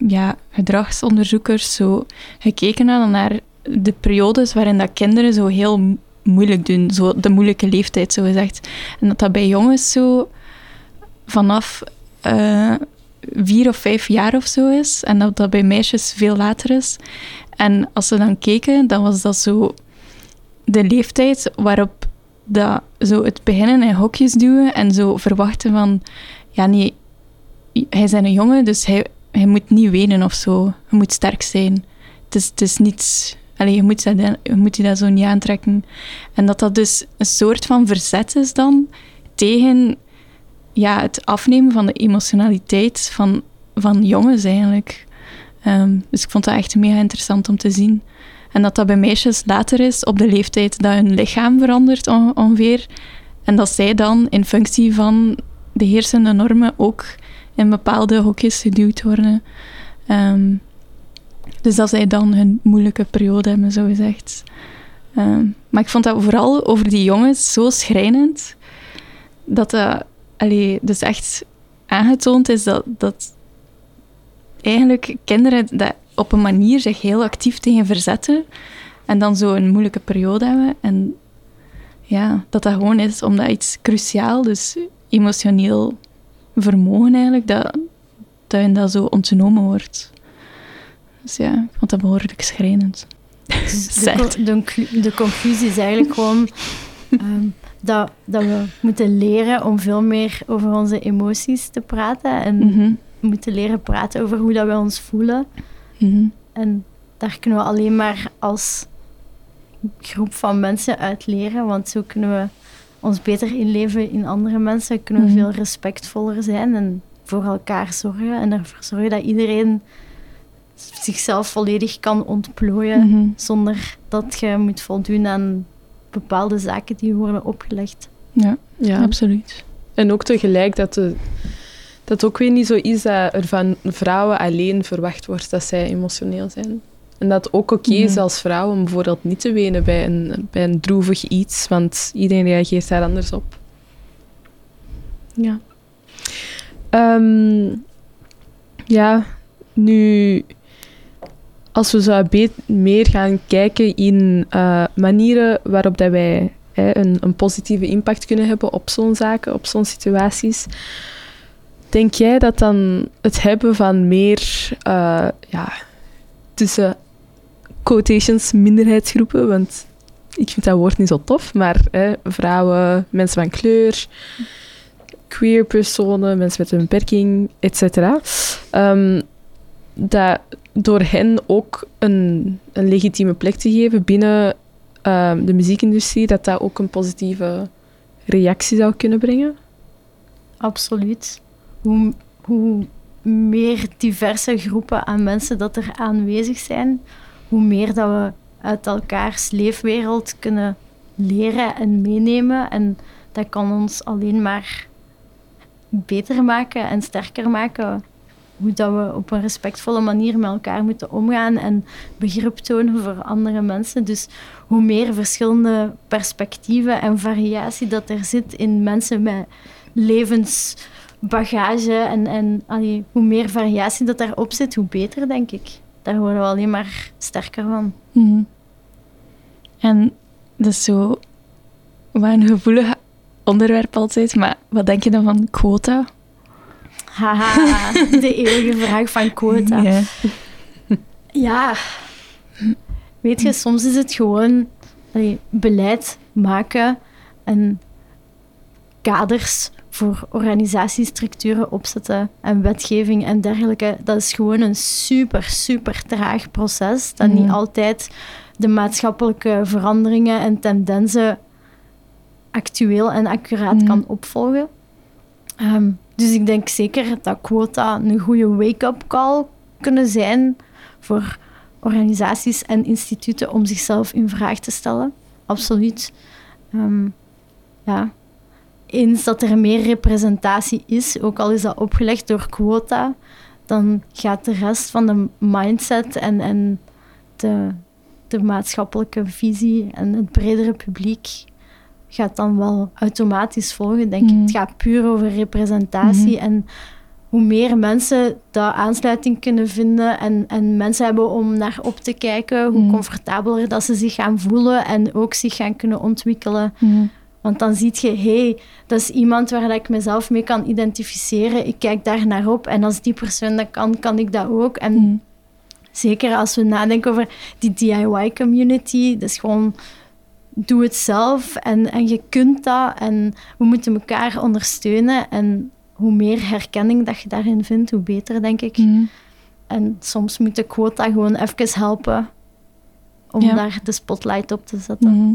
ja, gedragsonderzoekers zo gekeken hadden naar de periodes waarin dat kinderen zo heel mo- moeilijk doen. Zo de moeilijke leeftijd, zo gezegd. En dat dat bij jongens zo vanaf eh, vier of vijf jaar of zo is. En dat dat bij meisjes veel later is. En als ze dan keken, dan was dat zo de leeftijd waarop dat zo het beginnen in hokjes duwen en zo verwachten van, ja nee, hij is een jongen, dus hij, hij moet niet wenen of zo. Hij moet sterk zijn. Het is, het is niet... Allee, je moet, dat, moet je dat zo niet aantrekken. En dat dat dus een soort van verzet is dan tegen ja, het afnemen van de emotionaliteit van, van jongens eigenlijk. Ehm, dus ik vond dat echt mega interessant om te zien. En dat dat bij meisjes later is, op de leeftijd dat hun lichaam verandert on- ongeveer. En dat zij dan in functie van de heersende normen ook in bepaalde hokjes geduwd worden. Ehm, dus dat zij dan hun moeilijke periode hebben, zo gezegd. Ehm, maar ik vond dat vooral over die jongens zo schrijnend. Dat dat allee, dus echt aangetoond is dat, dat eigenlijk kinderen dat op een manier zich heel actief tegen verzetten. En dan zo een moeilijke periode hebben. En ja, dat dat gewoon is omdat iets cruciaal, dus emotioneel vermogen eigenlijk, dat, dat hun dat zo ontnomen wordt. Dus ja, ik vond dat behoorlijk schrijnend. Dus de, de, de conclusie is eigenlijk gewoon ehm, dat, dat we moeten leren om veel meer over onze emoties te praten. En Mhm, moeten leren praten over hoe dat we ons voelen. mhm, En daar kunnen we alleen maar als groep van mensen uit leren, want zo kunnen we ons beter inleven in andere mensen, kunnen we Mhm. veel respectvoller zijn en voor elkaar zorgen en ervoor zorgen dat iedereen zichzelf volledig kan ontplooien zonder dat je moet voldoen aan bepaalde zaken die worden opgelegd. Ja, Ja. absoluut. En ook tegelijk dat, de, dat het ook weer niet zo is dat er van vrouwen alleen verwacht wordt dat zij emotioneel zijn. En dat het ook oké is als vrouw om bijvoorbeeld niet te wenen bij een, bij een droevig iets, want iedereen reageert daar anders op. Ja. Ehm, ja, nu, als we zo meer gaan kijken in eh, manieren waarop dat wij hè, een, een positieve impact kunnen hebben op zo'n zaken, op zo'n situaties, denk jij dat dan het hebben van meer, eh, ja, tussen quotations, minderheidsgroepen, want ik vind dat woord niet zo tof, maar hè, vrouwen, mensen van kleur, queer personen, mensen met een beperking, etc. Ehm, dat door hen ook een, een legitieme plek te geven binnen ehm, de muziekindustrie, dat dat ook een positieve reactie zou kunnen brengen. Absoluut. Hoe, hoe meer diverse groepen aan mensen dat er aanwezig zijn, hoe meer dat we uit elkaars leefwereld kunnen leren en meenemen. En dat kan ons alleen maar beter maken en sterker maken. Hoe dat we op een respectvolle manier met elkaar moeten omgaan en begrip tonen voor andere mensen. Dus hoe meer verschillende perspectieven en variatie dat er zit in mensen met levensbagage en, en hoe meer variatie dat daarop zit, hoe beter, denk ik. Daar worden we alleen maar sterker van. Mhm. En dat is zo wat een gevoelig onderwerp altijd, maar wat denk je dan van quota? Haha, de eeuwige vraag van quota. Ja. Ja, weet je, soms is het gewoon allee, beleid maken en kaders voor organisatiestructuren opzetten en wetgeving en dergelijke. Dat is gewoon een super, super traag proces dat niet altijd de maatschappelijke veranderingen en tendensen actueel en accuraat kan opvolgen. Ehm, dus ik denk zeker dat quota een goede wake-up call kunnen zijn voor organisaties en instituten om zichzelf in vraag te stellen. Absoluut. Ehm, ja. Eens dat er meer representatie is, ook al is dat opgelegd door quota, dan gaat de rest van de mindset en, en de, de maatschappelijke visie en het bredere publiek gaat dan wel automatisch volgen, denk ik. Mhm. Het gaat puur over representatie Mhm. en hoe meer mensen daar aansluiting kunnen vinden en, en mensen hebben om naar op te kijken, hoe Mhm. comfortabeler dat ze zich gaan voelen en ook zich gaan kunnen ontwikkelen. Mhm. Want dan zie je, hé, hey, dat is iemand waar ik mezelf mee kan identificeren. Ik kijk daar naar op en als die persoon dat kan, kan ik dat ook. En Mhm. zeker als we nadenken over die DIY-community, dat is gewoon doe het zelf en, en je kunt dat en we moeten elkaar ondersteunen. En hoe meer herkenning dat je daarin vindt, hoe beter, denk ik. Mhm. En soms moet de quota gewoon even helpen om Ja. daar de spotlight op te zetten. Mhm.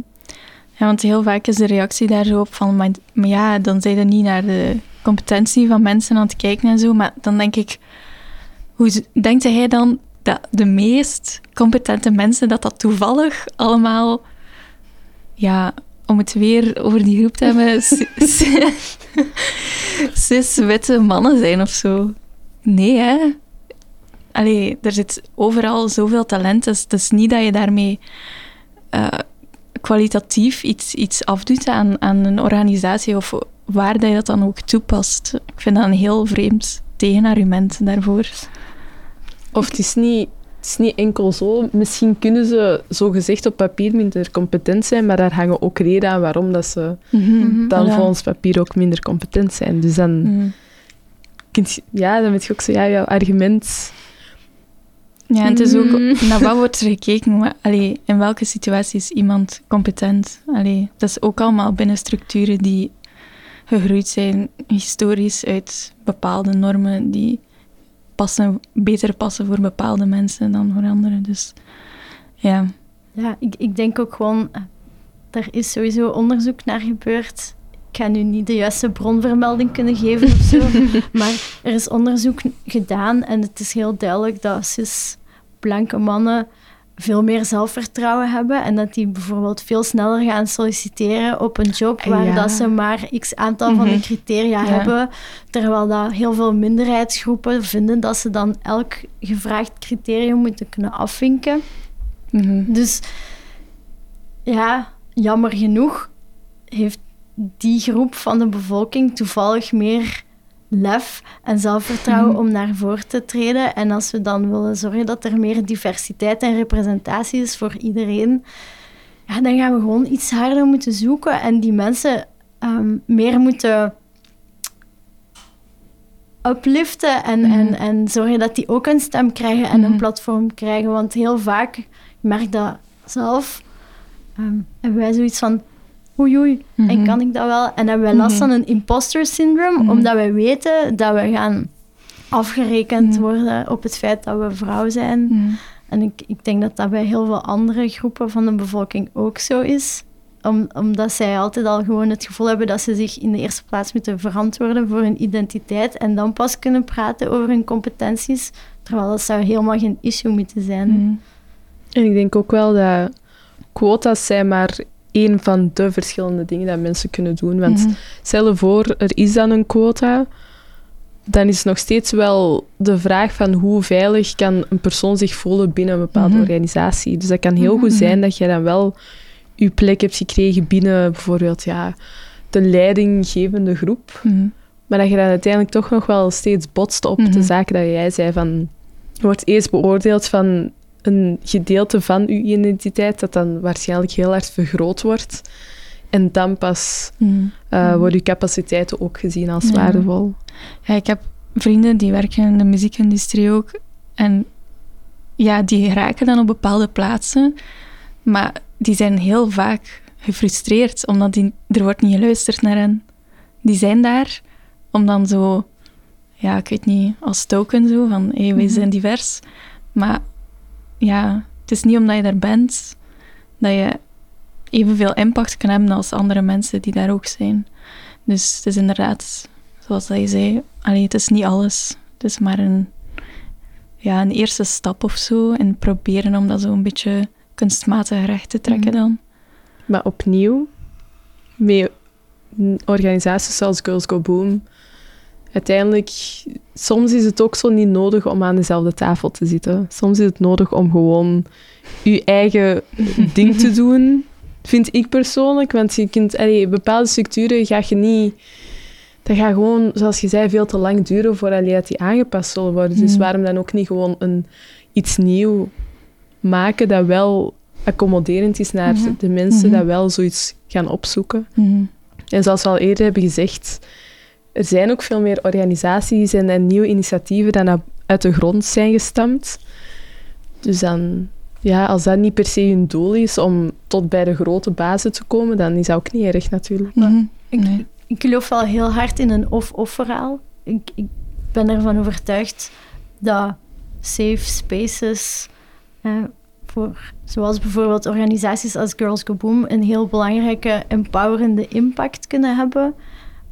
Ja, want heel vaak is de reactie daar zo op van, maar, maar ja, dan zijn je niet naar de competentie van mensen aan het kijken en zo. Maar dan denk ik, hoe denkt hij dan dat de meest competente mensen, dat dat toevallig allemaal, ja, om het weer over die groep te hebben, c- cis-witte mannen zijn of zo? Nee, hè? Allee, er zit overal zoveel talent, dus het is niet dat je daarmee eh, kwalitatief iets, iets afdoet aan, aan een organisatie of waar dat je dat dan ook toepast. Ik vind dat een heel vreemd tegenargument daarvoor. Of het is niet, het is niet enkel zo. Misschien kunnen ze zo gezegd op papier minder competent zijn, maar daar hangen ook redenen aan waarom dat ze Mhm. dan Voilà. volgens papier ook minder competent zijn. Dus dan, Mhm. je- ja, dan weet je ook zo, ja, jouw argument... Ja, en het is ook Mm. naar wat wordt er gekeken. Maar, allee, in welke situatie is iemand competent? Allee, dat is ook allemaal binnen structuren die gegroeid zijn historisch uit bepaalde normen die passen, beter passen voor bepaalde mensen dan voor anderen. Dus ja. Ja, ik, ik denk ook gewoon, eh, er is sowieso onderzoek naar gebeurd. Ik ga nu niet de juiste bronvermelding kunnen geven of zo, maar er is onderzoek gedaan en het is heel duidelijk dat cis blanke mannen veel meer zelfvertrouwen hebben en dat die bijvoorbeeld veel sneller gaan solliciteren op een job waar Ja. dat ze maar x aantal van de Mhm. criteria Ja. hebben, terwijl dat heel veel minderheidsgroepen vinden dat ze dan elk gevraagd criterium moeten kunnen afvinken. Mhm. Dus ja, jammer genoeg heeft die groep van de bevolking toevallig meer lef en zelfvertrouwen Mhm. om naar voren te treden. En als we dan willen zorgen dat er meer diversiteit en representatie is voor iedereen, ja, dan gaan we gewoon iets harder moeten zoeken en die mensen ehm, meer moeten upliften en, Mhm. en, en zorgen dat die ook een stem krijgen en een Mhm. platform krijgen. Want heel vaak, ik merk dat zelf, ehm, hebben wij zoiets van oei oei, en Mhm. kan ik dat wel? En hebben wij last Mhm. van een imposter syndrome, Mhm. omdat wij weten dat we gaan afgerekend worden op het feit dat we vrouw zijn. En ik, ik denk dat dat bij heel veel andere groepen van de bevolking ook zo is. Om, omdat zij altijd al gewoon het gevoel hebben dat ze zich in de eerste plaats moeten verantwoorden voor hun identiteit en dan pas kunnen praten over hun competenties. Terwijl dat zou helemaal geen issue moeten zijn. En ik denk ook wel dat quota's zijn maar één van de verschillende dingen dat mensen kunnen doen. Want Mhm. stel voor, er is dan een quota, dan is nog steeds wel de vraag van hoe veilig kan een persoon zich voelen binnen een bepaalde Mhm. organisatie. Dus dat kan heel goed Mhm. zijn dat je dan wel je plek hebt gekregen binnen bijvoorbeeld ja, de leidinggevende groep. Mhm. Maar dat je dan uiteindelijk toch nog wel steeds botst op Mhm. de zaken dat jij zei van... Je wordt eerst beoordeeld van een gedeelte van je identiteit dat dan waarschijnlijk heel hard vergroot wordt. En dan pas Mhm. eh, Mhm. worden je capaciteiten ook gezien als Ja. waardevol. Ja, ik heb vrienden die werken in de muziekindustrie ook. En ja, die raken dan op bepaalde plaatsen. Maar die zijn heel vaak gefrustreerd, omdat die, er wordt niet geluisterd naar hen. Die zijn daar om dan zo, ja, ik weet niet, als token zo, van hé, hey, wij Mhm. zijn divers. Maar ja, het is niet omdat je daar bent, dat je evenveel impact kan hebben als andere mensen die daar ook zijn. Dus het is inderdaad, zoals dat je zei, allee, het is niet alles. Het is maar een, ja, een eerste stap of zo. En proberen om dat zo een beetje kunstmatig recht te trekken Mhm. dan. Maar opnieuw, met organisaties zoals Girls Go Boom, uiteindelijk, soms is het ook zo niet nodig om aan dezelfde tafel te zitten. Soms is het nodig om gewoon je eigen ding te doen, vind ik persoonlijk. Want je kunt, allee, bepaalde structuren ga je niet... Dat gaat gewoon, zoals je zei, veel te lang duren voordat die, aangepast zullen worden. Dus Mhm. waarom dan ook niet gewoon een, iets nieuw maken dat wel accommoderend is naar Mhm. de mensen Mhm. dat wel zoiets gaan opzoeken. Mhm. En zoals we al eerder hebben gezegd, er zijn ook veel meer organisaties en, en nieuwe initiatieven die uit de grond zijn gestampt. Dus dan, ja, als dat niet per se hun doel is om tot bij de grote bazen te komen, dan is dat ook niet erg natuurlijk. Mhm. Ik, Nee. ik geloof wel heel hard in een of-of verhaal. Ik, ik ben ervan overtuigd dat safe spaces, eh, voor, zoals bijvoorbeeld organisaties als Girls Go Boom, een heel belangrijke empowerende impact kunnen hebben.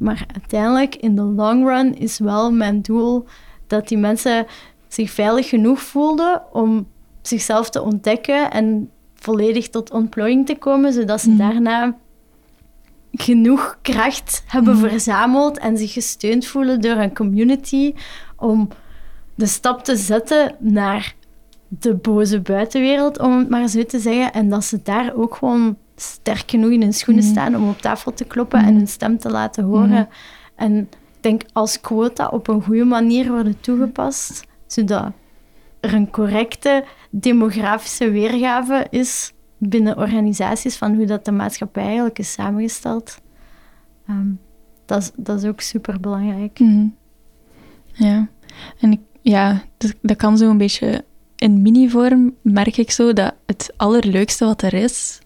Maar uiteindelijk, in de long run, is wel mijn doel dat die mensen zich veilig genoeg voelden om zichzelf te ontdekken en volledig tot ontplooiing te komen, zodat ze Mhm. daarna genoeg kracht hebben Mhm. verzameld en zich gesteund voelen door een community om de stap te zetten naar de boze buitenwereld, om het maar zo te zeggen. En dat ze daar ook gewoon sterk genoeg in hun schoenen Mhm. staan om op tafel te kloppen Mhm. en hun stem te laten horen. Mhm. En ik denk als quota op een goede manier worden toegepast, zodat er een correcte demografische weergave is binnen organisaties van hoe dat de maatschappij eigenlijk is samengesteld. Ehm, dat, is, dat is ook super belangrijk. Mhm. Ja, en ik, ja, dat, dat kan zo een beetje in mini-vorm, merk ik zo, dat het allerleukste wat er is,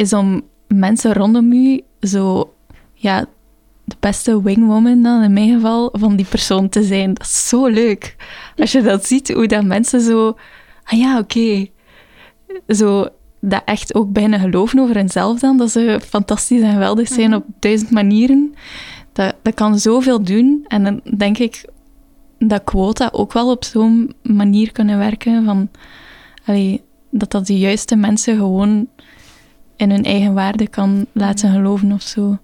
is om mensen rondom u zo, ja, de beste wingwoman dan in mijn geval, van die persoon te zijn. Dat is zo leuk. Als je dat ziet, hoe dat mensen zo, ah ja, oké, zo dat echt ook bijna geloven over henzelf dan, dat ze fantastisch en geweldig zijn Mhm. op duizend manieren. Dat, dat kan zoveel doen. En dan denk ik dat quota ook wel op zo'n manier kunnen werken. Van, allee, dat dat de juiste mensen gewoon in hun eigen waarde kan laten geloven of zo.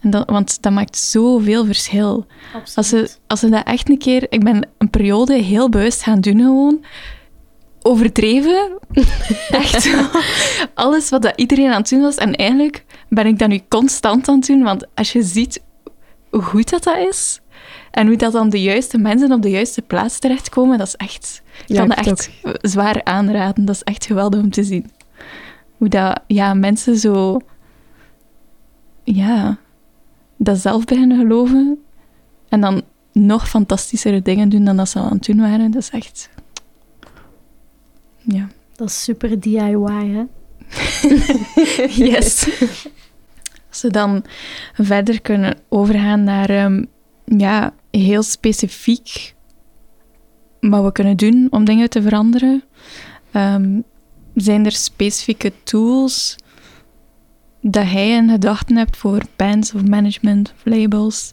En dat, want dat maakt zoveel verschil. Als ze, als ze dat echt een keer... Ik ben een periode heel bewust gaan doen gewoon. Overdreven. echt. Alles wat dat iedereen aan het doen was. En eigenlijk ben ik dat nu constant aan het doen. Want als je ziet hoe goed dat, dat is... En hoe dat dan de juiste mensen op de juiste plaats terechtkomen, dat is echt... Ik Ja, kan ik dat echt zwaar aanraden. Dat is echt geweldig om te zien. Hoe dat ja, mensen zo... Ja, dat zelf beginnen geloven. En dan nog fantastischere dingen doen dan dat ze al aan het doen waren. Dat is echt... Ja. Dat is super DIY, hè? Yes. Als we dan verder kunnen overgaan naar ehm, ja, heel specifiek wat we kunnen doen om dingen te veranderen. Ehm, zijn er specifieke tools dat jij in gedachten hebt voor bands of management of labels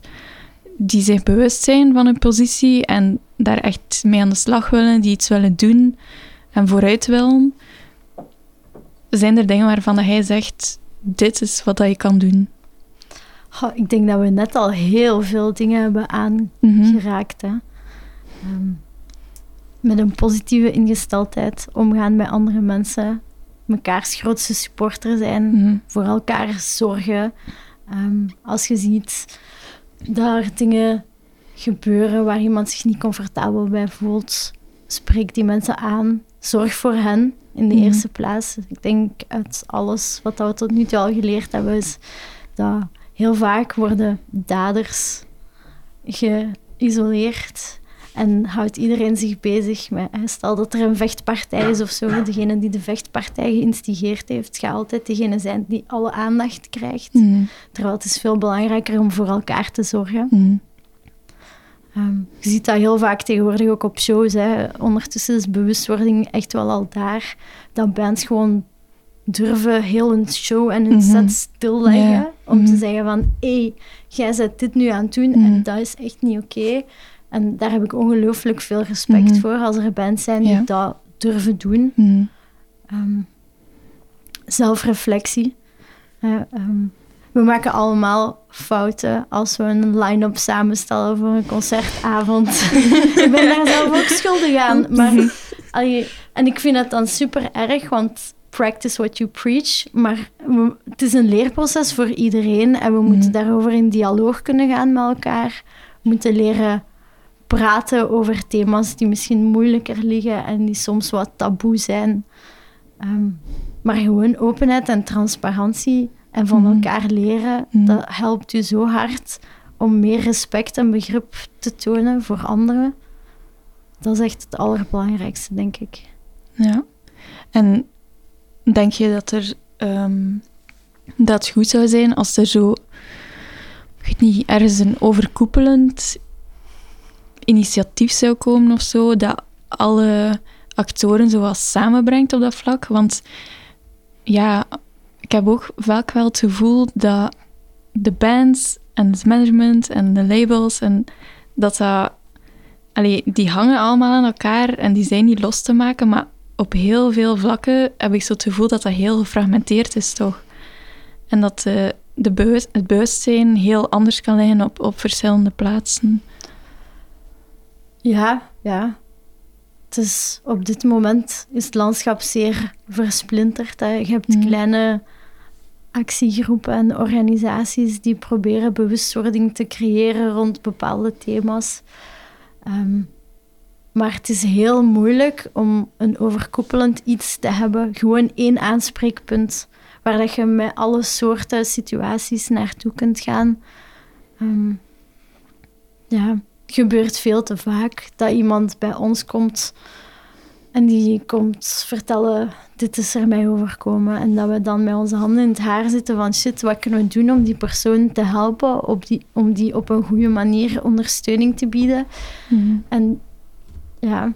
die zich bewust zijn van hun positie en daar echt mee aan de slag willen, die iets willen doen en vooruit willen? Zijn er dingen waarvan hij zegt, dit is wat dat je kan doen? Ik denk dat we net al heel veel dingen hebben Mhm. aangeraakt. Hè? Ehm, met een positieve ingesteldheid, omgaan met andere mensen, mekaars grootste supporter zijn, Mhm. voor elkaar zorgen. Ehm, als je ziet dat er dingen gebeuren waar iemand zich niet comfortabel bij voelt, spreek die mensen aan. Zorg voor hen in de Mhm. eerste plaats. Ik denk uit alles wat we tot nu toe al geleerd hebben, is dat heel vaak worden daders geïsoleerd en houdt iedereen zich bezig met... hè, Stel dat er een vechtpartij is of zo, degene die de vechtpartij geïnstigeerd heeft, gaat altijd degene zijn die alle aandacht krijgt. Mhm. Terwijl het is veel belangrijker om voor elkaar te zorgen. Mhm. Ehm, je ziet dat heel vaak tegenwoordig ook op shows. Hè. Ondertussen is bewustwording echt wel al daar. Dat bands gewoon durven heel een show en een Mhm. set stilleggen. Ja. Om te Mhm. zeggen van, hé, hey, jij zet dit nu aan het doen Mhm. en dat is echt niet oké. En daar heb ik ongelooflijk veel respect Mhm. voor als er bands zijn die Ja. dat durven doen. Mhm. Ehm, zelfreflectie. Eh, ehm, we maken allemaal fouten als we een line-up samenstellen voor een concertavond. ik ben daar zelf ook schuldig aan. Maar, allee, en ik vind het dan super erg, want practice what you preach. Maar we- het is een leerproces voor iedereen en we moeten daarover in dialoog kunnen gaan met elkaar. We moeten leren praten over thema's die misschien moeilijker liggen en die soms wat taboe zijn. Ehm, maar gewoon openheid en transparantie en van Mhm. elkaar leren, Mhm. dat helpt u zo hard om meer respect en begrip te tonen voor anderen. Dat is echt het allerbelangrijkste, denk ik. Ja. En denk je dat er ehm, dat goed zou zijn als er zo, ik weet niet, ergens een overkoepelend initiatief zou komen of zo, dat alle actoren zo wat samenbrengt op dat vlak? Want ja, ik heb ook vaak wel het gevoel dat de bands en het management en de labels en dat dat Allee, die hangen allemaal aan elkaar en die zijn niet los te maken, maar op heel veel vlakken heb ik zo het gevoel dat dat heel gefragmenteerd is, toch? En dat eh, de bewust, het bewustzijn heel anders kan liggen op, op verschillende plaatsen. Ja, ja. Het is, op dit moment is het landschap zeer versplinterd. Hè. Je hebt Mhm. kleine actiegroepen en organisaties die proberen bewustwording te creëren rond bepaalde thema's. Ehm, maar het is heel moeilijk om een overkoepelend iets te hebben. Gewoon één aanspreekpunt waar dat je met alle soorten situaties naartoe kunt gaan. Ehm, ja, gebeurt veel te vaak dat iemand bij ons komt en die komt vertellen, dit is er mij overkomen. En dat we dan met onze handen in het haar zitten van, shit, wat kunnen we doen om die persoon te helpen, op die, om die op een goede manier ondersteuning te bieden. En ja,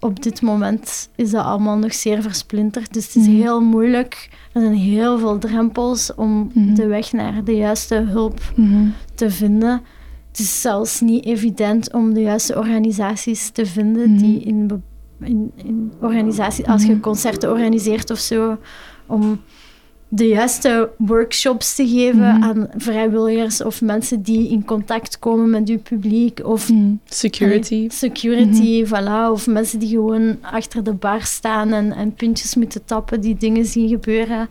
op dit moment is dat allemaal nog zeer versplinterd. Dus het is Mhm. heel moeilijk. Er zijn heel veel drempels om Mhm. de weg naar de juiste hulp Mhm. te vinden. Het is zelfs niet evident om de juiste organisaties te vinden Mhm. die in in, in organisaties, als je Mhm. concerten organiseert of zo, om de juiste workshops te geven Mhm. aan vrijwilligers of mensen die in contact komen met je publiek of Mm. Security. Allee, security, voilà. Of mensen die gewoon achter de bar staan en, en puntjes moeten tappen, die dingen zien gebeuren.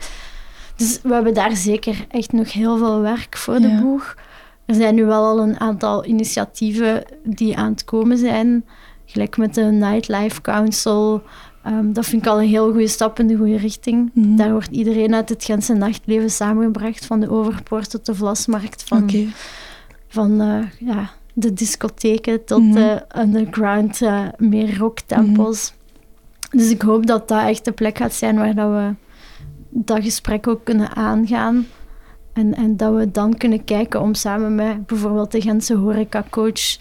Dus we hebben daar zeker echt nog heel veel werk voor de boeg. Er zijn nu wel al een aantal initiatieven die aan het komen zijn. Gelijk met de Nightlife Council. Ehm, dat vind ik al een heel goede stap in de goede richting. Mhm. Daar wordt iedereen uit het Gentse nachtleven samengebracht. Van de Overpoort tot de Vlasmarkt. Van van eh, ja, de discotheken tot Mhm. de underground, eh, meer rocktempels. Dus ik hoop dat dat echt de plek gaat zijn waar dat we dat gesprek ook kunnen aangaan. En, en dat we dan kunnen kijken om samen met bijvoorbeeld de Gentse horecacoach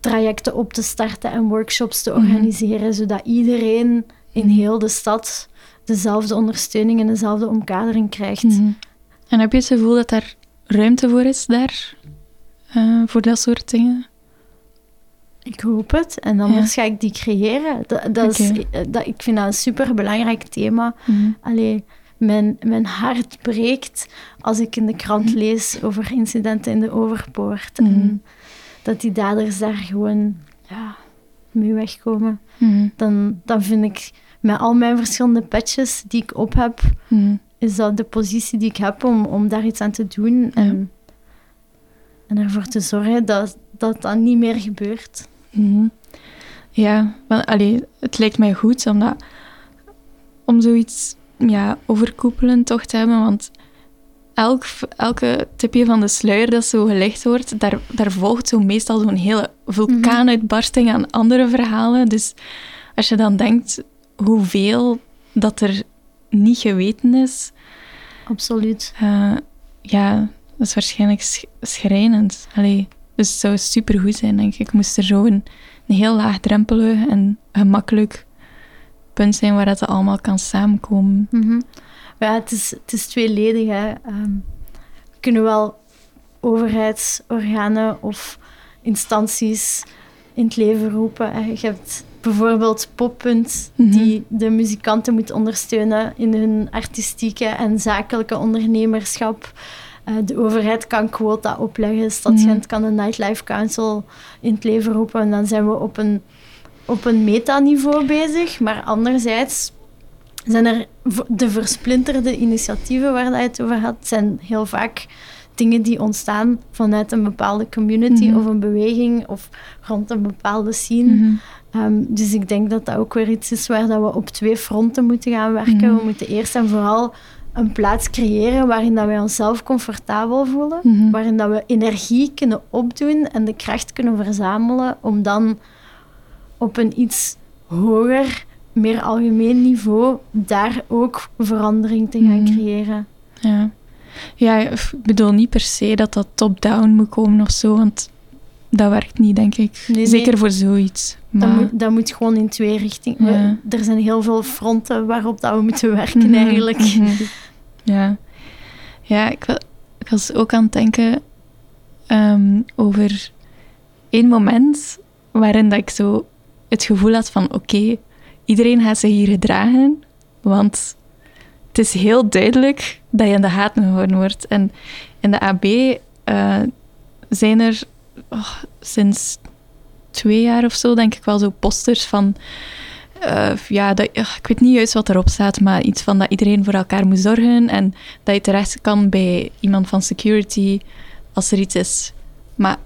trajecten op te starten en workshops te Mhm. organiseren, zodat iedereen in heel de stad dezelfde ondersteuning en dezelfde omkadering krijgt. Mhm. En heb je het gevoel dat daar ruimte voor is daar? Eh, voor dat soort dingen? Ik hoop het. En anders ga ik die creëren. Dat, dat is, dat, ik vind dat een superbelangrijk thema. Mhm. Allee, mijn, mijn hart breekt als ik in de krant lees over incidenten in de Overpoort. Mhm. En dat die daders daar gewoon ja, mee wegkomen. Mhm. Dan, dan vind ik, met al mijn verschillende patches die ik op heb, Mhm. is dat de positie die ik heb om, om daar iets aan te doen. En, en ervoor te zorgen dat, dat dat niet meer gebeurt. Mhm. Ja, want, allee, het lijkt mij goed om, dat, om zoiets ja, overkoepelend toch te hebben, want elk, elke tipje van de sluier dat zo gelegd wordt, daar, daar volgt zo meestal zo'n hele vulkaanuitbarsting aan andere verhalen. Dus als je dan denkt hoeveel dat er niet geweten is, Absoluut. eh, ja, dat is waarschijnlijk sch- schrijnend. Allee, dus het zou supergoed zijn, denk ik. Moest er zo een, een heel laagdrempelig en gemakkelijk punt zijn waar dat allemaal kan samenkomen. Mhm. Ja, het is, het is tweeledig. Hè. Ehm, we kunnen wel overheidsorganen of instanties in het leven roepen. hè. Je hebt bijvoorbeeld Poppunt, Mhm. die de muzikanten moet ondersteunen in hun artistieke en zakelijke ondernemerschap. Eh, de overheid kan quota opleggen. Stad Mhm. Gent kan de Nightlife Council in het leven roepen. En dan zijn we op een, op een metaniveau bezig. Maar anderzijds zijn er de versplinterde initiatieven waar dat je het over had, zijn heel vaak dingen die ontstaan vanuit een bepaalde community Mhm. of een beweging of rond een bepaalde scene. Mhm. Ehm, dus ik denk dat dat ook weer iets is waar dat we op twee fronten moeten gaan werken. Mhm. We moeten eerst en vooral een plaats creëren waarin dat wij onszelf comfortabel voelen, waarin dat we energie kunnen opdoen en de kracht kunnen verzamelen om dan op een iets hoger, meer algemeen niveau daar ook verandering te gaan Mhm. creëren. Ja. ja, ik bedoel niet per se dat dat top-down moet komen of zo, want dat werkt niet, denk ik. Nee, nee. Zeker voor zoiets. Dat, Maar, moet, dat moet gewoon in twee richtingen. Ja. Er zijn heel veel fronten waarop dat we moeten werken Mhm, eigenlijk. mhm. Ja, ja ik, ik was ook aan het denken ehm, over één moment waarin dat ik zo het gevoel had van oké, iedereen gaat zich hier gedragen, want het is heel duidelijk dat je in de gaten gehouden wordt. En in de AB eh, zijn er oh, sinds twee jaar of zo, denk ik wel, zo posters van eh, ja, dat, ugh, ik weet niet juist wat erop staat, maar iets van dat iedereen voor elkaar moet zorgen en dat je terecht kan bij iemand van security als er iets is. Maar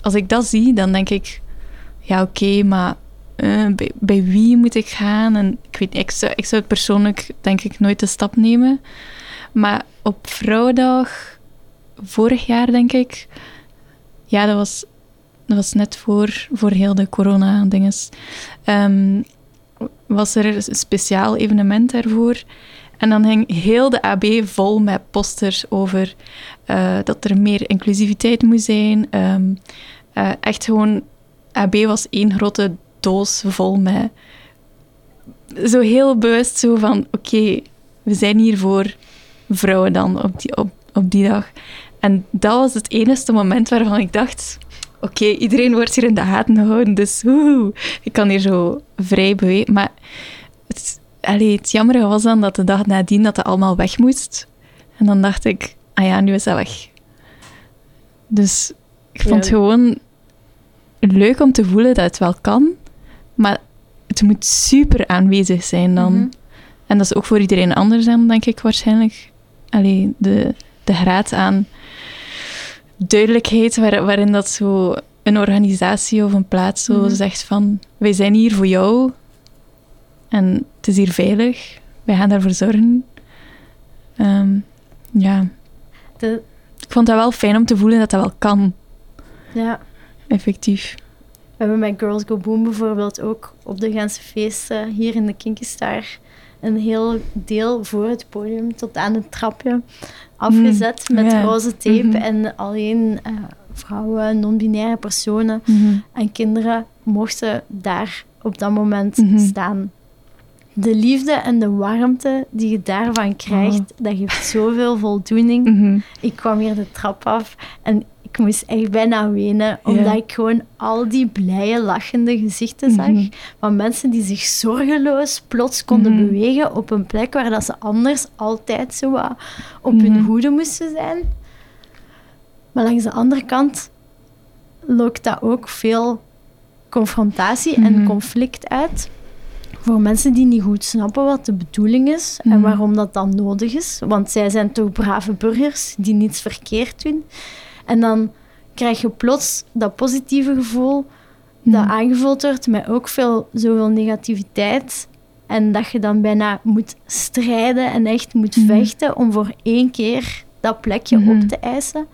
als ik dat zie, dan denk ik, ja oké, maar eh, bij, wie moet ik gaan? En ik weet ik zou, ik zou het persoonlijk denk ik nooit de stap nemen. Maar op Vrouwendag, vorig jaar denk ik, ja, dat was, dat was net voor, voor heel de corona-dinges. Ehm, was er een speciaal evenement daarvoor. En dan hing heel de AB vol met posters over eh, dat er meer inclusiviteit moet zijn. Ehm, eh, echt gewoon, AB was één grote doos vol met... Zo heel bewust zo van, oké, we zijn hier voor vrouwen dan op die, op, op die dag. En dat was het enige moment waarvan ik dacht, oké, iedereen wordt hier in de gaten gehouden, dus woehoe, ik kan hier zo vrij bewegen. Maar het, allee, het jammere was dan dat de dag nadien dat het allemaal weg moest. En dan dacht ik, ah ja, nu is dat weg. Dus ik vond het gewoon leuk om te voelen dat het wel kan, maar het moet super aanwezig zijn dan. Mhm. En dat is ook voor iedereen anders dan, denk ik waarschijnlijk. Allee, de, de graad aan duidelijkheid waar, waarin dat zo een organisatie of een plaats zo Mhm. zegt van wij zijn hier voor jou en het is hier veilig, wij gaan daarvoor zorgen. Ehm, ja, De, ik vond dat wel fijn om te voelen dat dat wel kan, ja. effectief. We hebben met Girls Go Boom bijvoorbeeld ook op de Gentse feesten hier in de Kinkenstar een heel deel voor het podium tot aan het trapje afgezet met ja. roze tape Mhm. en alleen eh, vrouwen, non-binaire personen Mhm. en kinderen mochten daar op dat moment Mhm. staan. De liefde en de warmte die je daarvan krijgt, dat geeft zoveel voldoening. Ik kwam hier de trap af en ik moest echt bijna wenen, omdat ik gewoon al die blije, lachende gezichten zag Mhm. van mensen die zich zorgeloos plots konden Mhm. bewegen op een plek waar dat ze anders altijd zo wat op hun Mhm. hoede moesten zijn. Maar langs de andere kant lokt dat ook veel confrontatie en conflict uit. Voor mensen die niet goed snappen wat de bedoeling is en waarom dat dan nodig is. Want zij zijn toch brave burgers die niets verkeerd doen. En dan krijg je plots dat positieve gevoel dat Mhm. aangevuld wordt met ook veel, zoveel negativiteit. En dat je dan bijna moet strijden en echt moet Mhm. vechten om voor één keer dat plekje Mhm. op te eisen.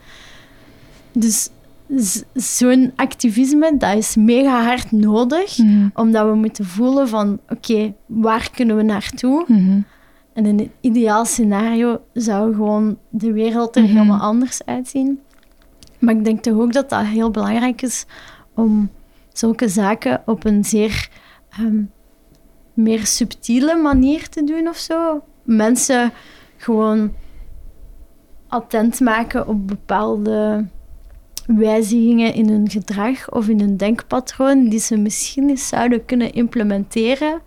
Dus zo'n activisme, dat is mega hard nodig. Omdat we moeten voelen van, oké, waar kunnen we naartoe? En in het ideaal scenario zou gewoon de wereld er helemaal anders uitzien. Maar ik denk toch ook dat dat heel belangrijk is om zulke zaken op een zeer ehm, meer subtiele manier te doen of zo. Mensen gewoon attent maken op bepaalde wijzigingen in hun gedrag of in hun denkpatroon die ze misschien eens zouden kunnen implementeren.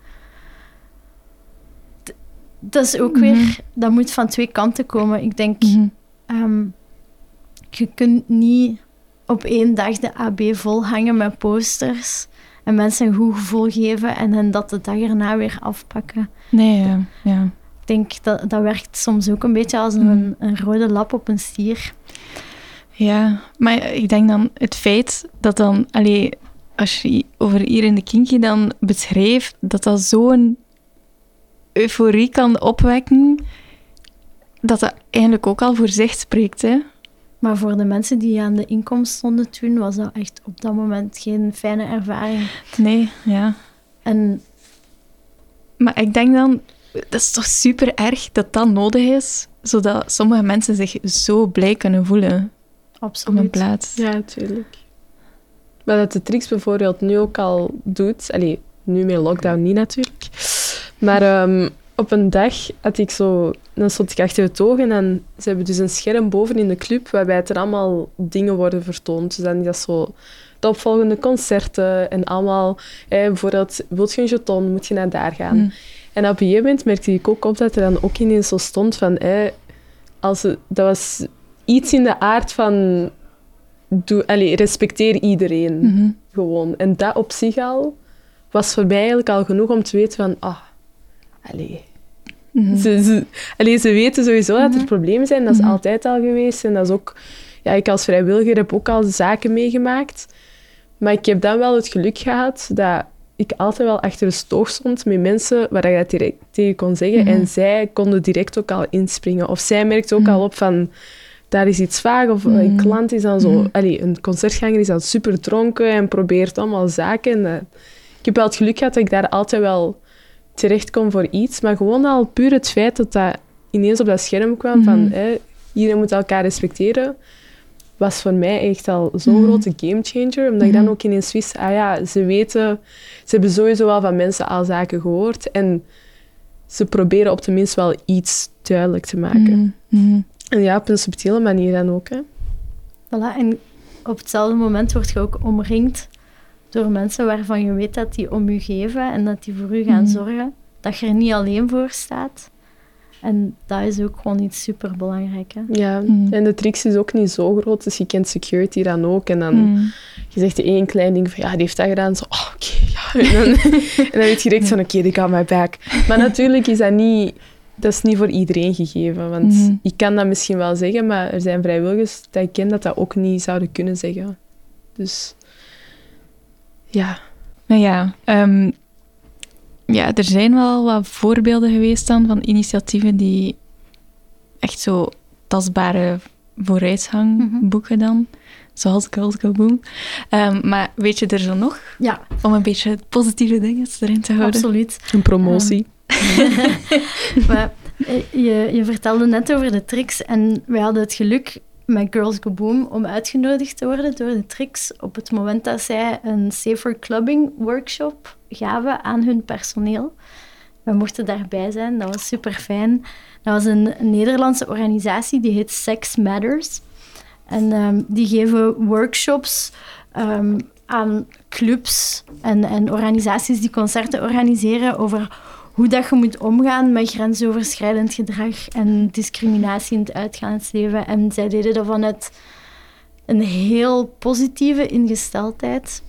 Dat is ook Mhm. weer, dat moet van twee kanten komen. Ik denk, Mhm. ehm, je kunt niet op één dag de AB volhangen met posters en mensen een goed gevoel geven en hen dat de dag erna weer afpakken. Nee, ja. ja. Ik denk dat dat werkt soms ook een beetje als een, een rode lap op een stier. Ja, maar ik denk dan het feit dat dan, allee, als je over hier in de kinky dan beschrijft, dat dat zo'n euforie kan opwekken, dat dat eigenlijk ook al voor zich spreekt, hè. Maar voor de mensen die aan de inkomst stonden toen, was dat echt op dat moment geen fijne ervaring. Nee, ja. En Maar ik denk dan, dat is toch super erg dat dat nodig is, zodat sommige mensen zich zo blij kunnen voelen op een absoluut. plaats. Ja, tuurlijk. Maar dat de Trix bijvoorbeeld nu ook al doet, allee, nu met lockdown niet natuurlijk, maar ehm, op een dag had ik zo, dan stond ik achter het oog en dan, ze hebben dus een scherm boven in de club waarbij er allemaal dingen worden vertoond. Dus dan is dat zo de opvolgende concerten en allemaal, eh, bijvoorbeeld, wilt je een jeton, moet je naar daar gaan. Mm. En op een gegeven moment merkte ik ook op dat er dan ook ineens zo stond van... Eh, als dat was iets in de aard van... Doe, allee, respecteer iedereen. Mhm. Gewoon. En dat op zich al was voor mij eigenlijk al genoeg om te weten van... Ah, allee. Mhm. Ze, ze, allee, ze weten sowieso dat er Mhm. problemen zijn. Dat is Mhm. altijd al geweest. En dat is ook... Ja, ik als vrijwilliger heb ook al zaken meegemaakt. Maar ik heb dan wel het geluk gehad dat ik altijd wel achter de stoog stond met mensen waar ik dat direct tegen kon zeggen. Mhm. En zij konden direct ook al inspringen. Of zij merkte ook al op van... Daar is iets vaag. Of een klant is dan zo... Allee, een concertganger is dan super dronken en probeert allemaal zaken. En, eh, ik heb wel het geluk gehad dat ik daar altijd wel terecht kon voor iets. Maar gewoon al puur het feit dat dat ineens op dat scherm kwam van... Mhm. hè, iedereen moet elkaar respecteren was voor mij echt al zo'n Mhm. grote gamechanger. Omdat ik dan Mhm. ook ineens wist, ah ja, ze weten... Ze hebben sowieso wel van mensen al zaken gehoord. En ze proberen op tenminste wel iets duidelijk te maken. En ja, op een subtiele manier dan ook. Hè. Voilà, en op hetzelfde moment word je ook omringd door mensen waarvan je weet dat die om je geven en dat die voor u gaan Mhm. zorgen. Dat je er niet alleen voor staat. En dat is ook gewoon iets superbelangrijk. Hè? Ja, Mm. en de tricks is ook niet zo groot, dus je kent security dan ook. En dan, Mm. je zegt één klein ding van, ja, die heeft dat gedaan. Zo, oh, oké, ja. En dan, en dan weet je direct van, oké, die got my back. Maar natuurlijk is dat niet, dat is niet voor iedereen gegeven. Want Mhm. ik kan dat misschien wel zeggen, maar er zijn vrijwilligers dat ik ken dat dat ook niet zouden kunnen zeggen. Dus, ja. Maar ja, ehm, ja, er zijn wel wat voorbeelden geweest dan van initiatieven die echt zo tastbare vooruitgang Mhm. boeken dan. Zoals Girls Go Boom. Ehm, maar weet je er zo nog? Ja, Om een beetje positieve dingen erin te houden. absoluut. Een promotie. Maar eh, je, je vertelde net over de tricks en wij hadden het geluk met Girls Go Boom om uitgenodigd te worden door de tricks op het moment dat zij een Safer Clubbing workshop gaven aan hun personeel. We mochten daarbij zijn, dat was super fijn. Dat was een Nederlandse organisatie die heet Sex Matters. En ehm, die geven workshops ehm, aan clubs en, en organisaties die concerten organiseren over hoe dat je moet omgaan met grensoverschrijdend gedrag en discriminatie in het uitgaansleven. En zij deden dat vanuit een heel positieve ingesteldheid.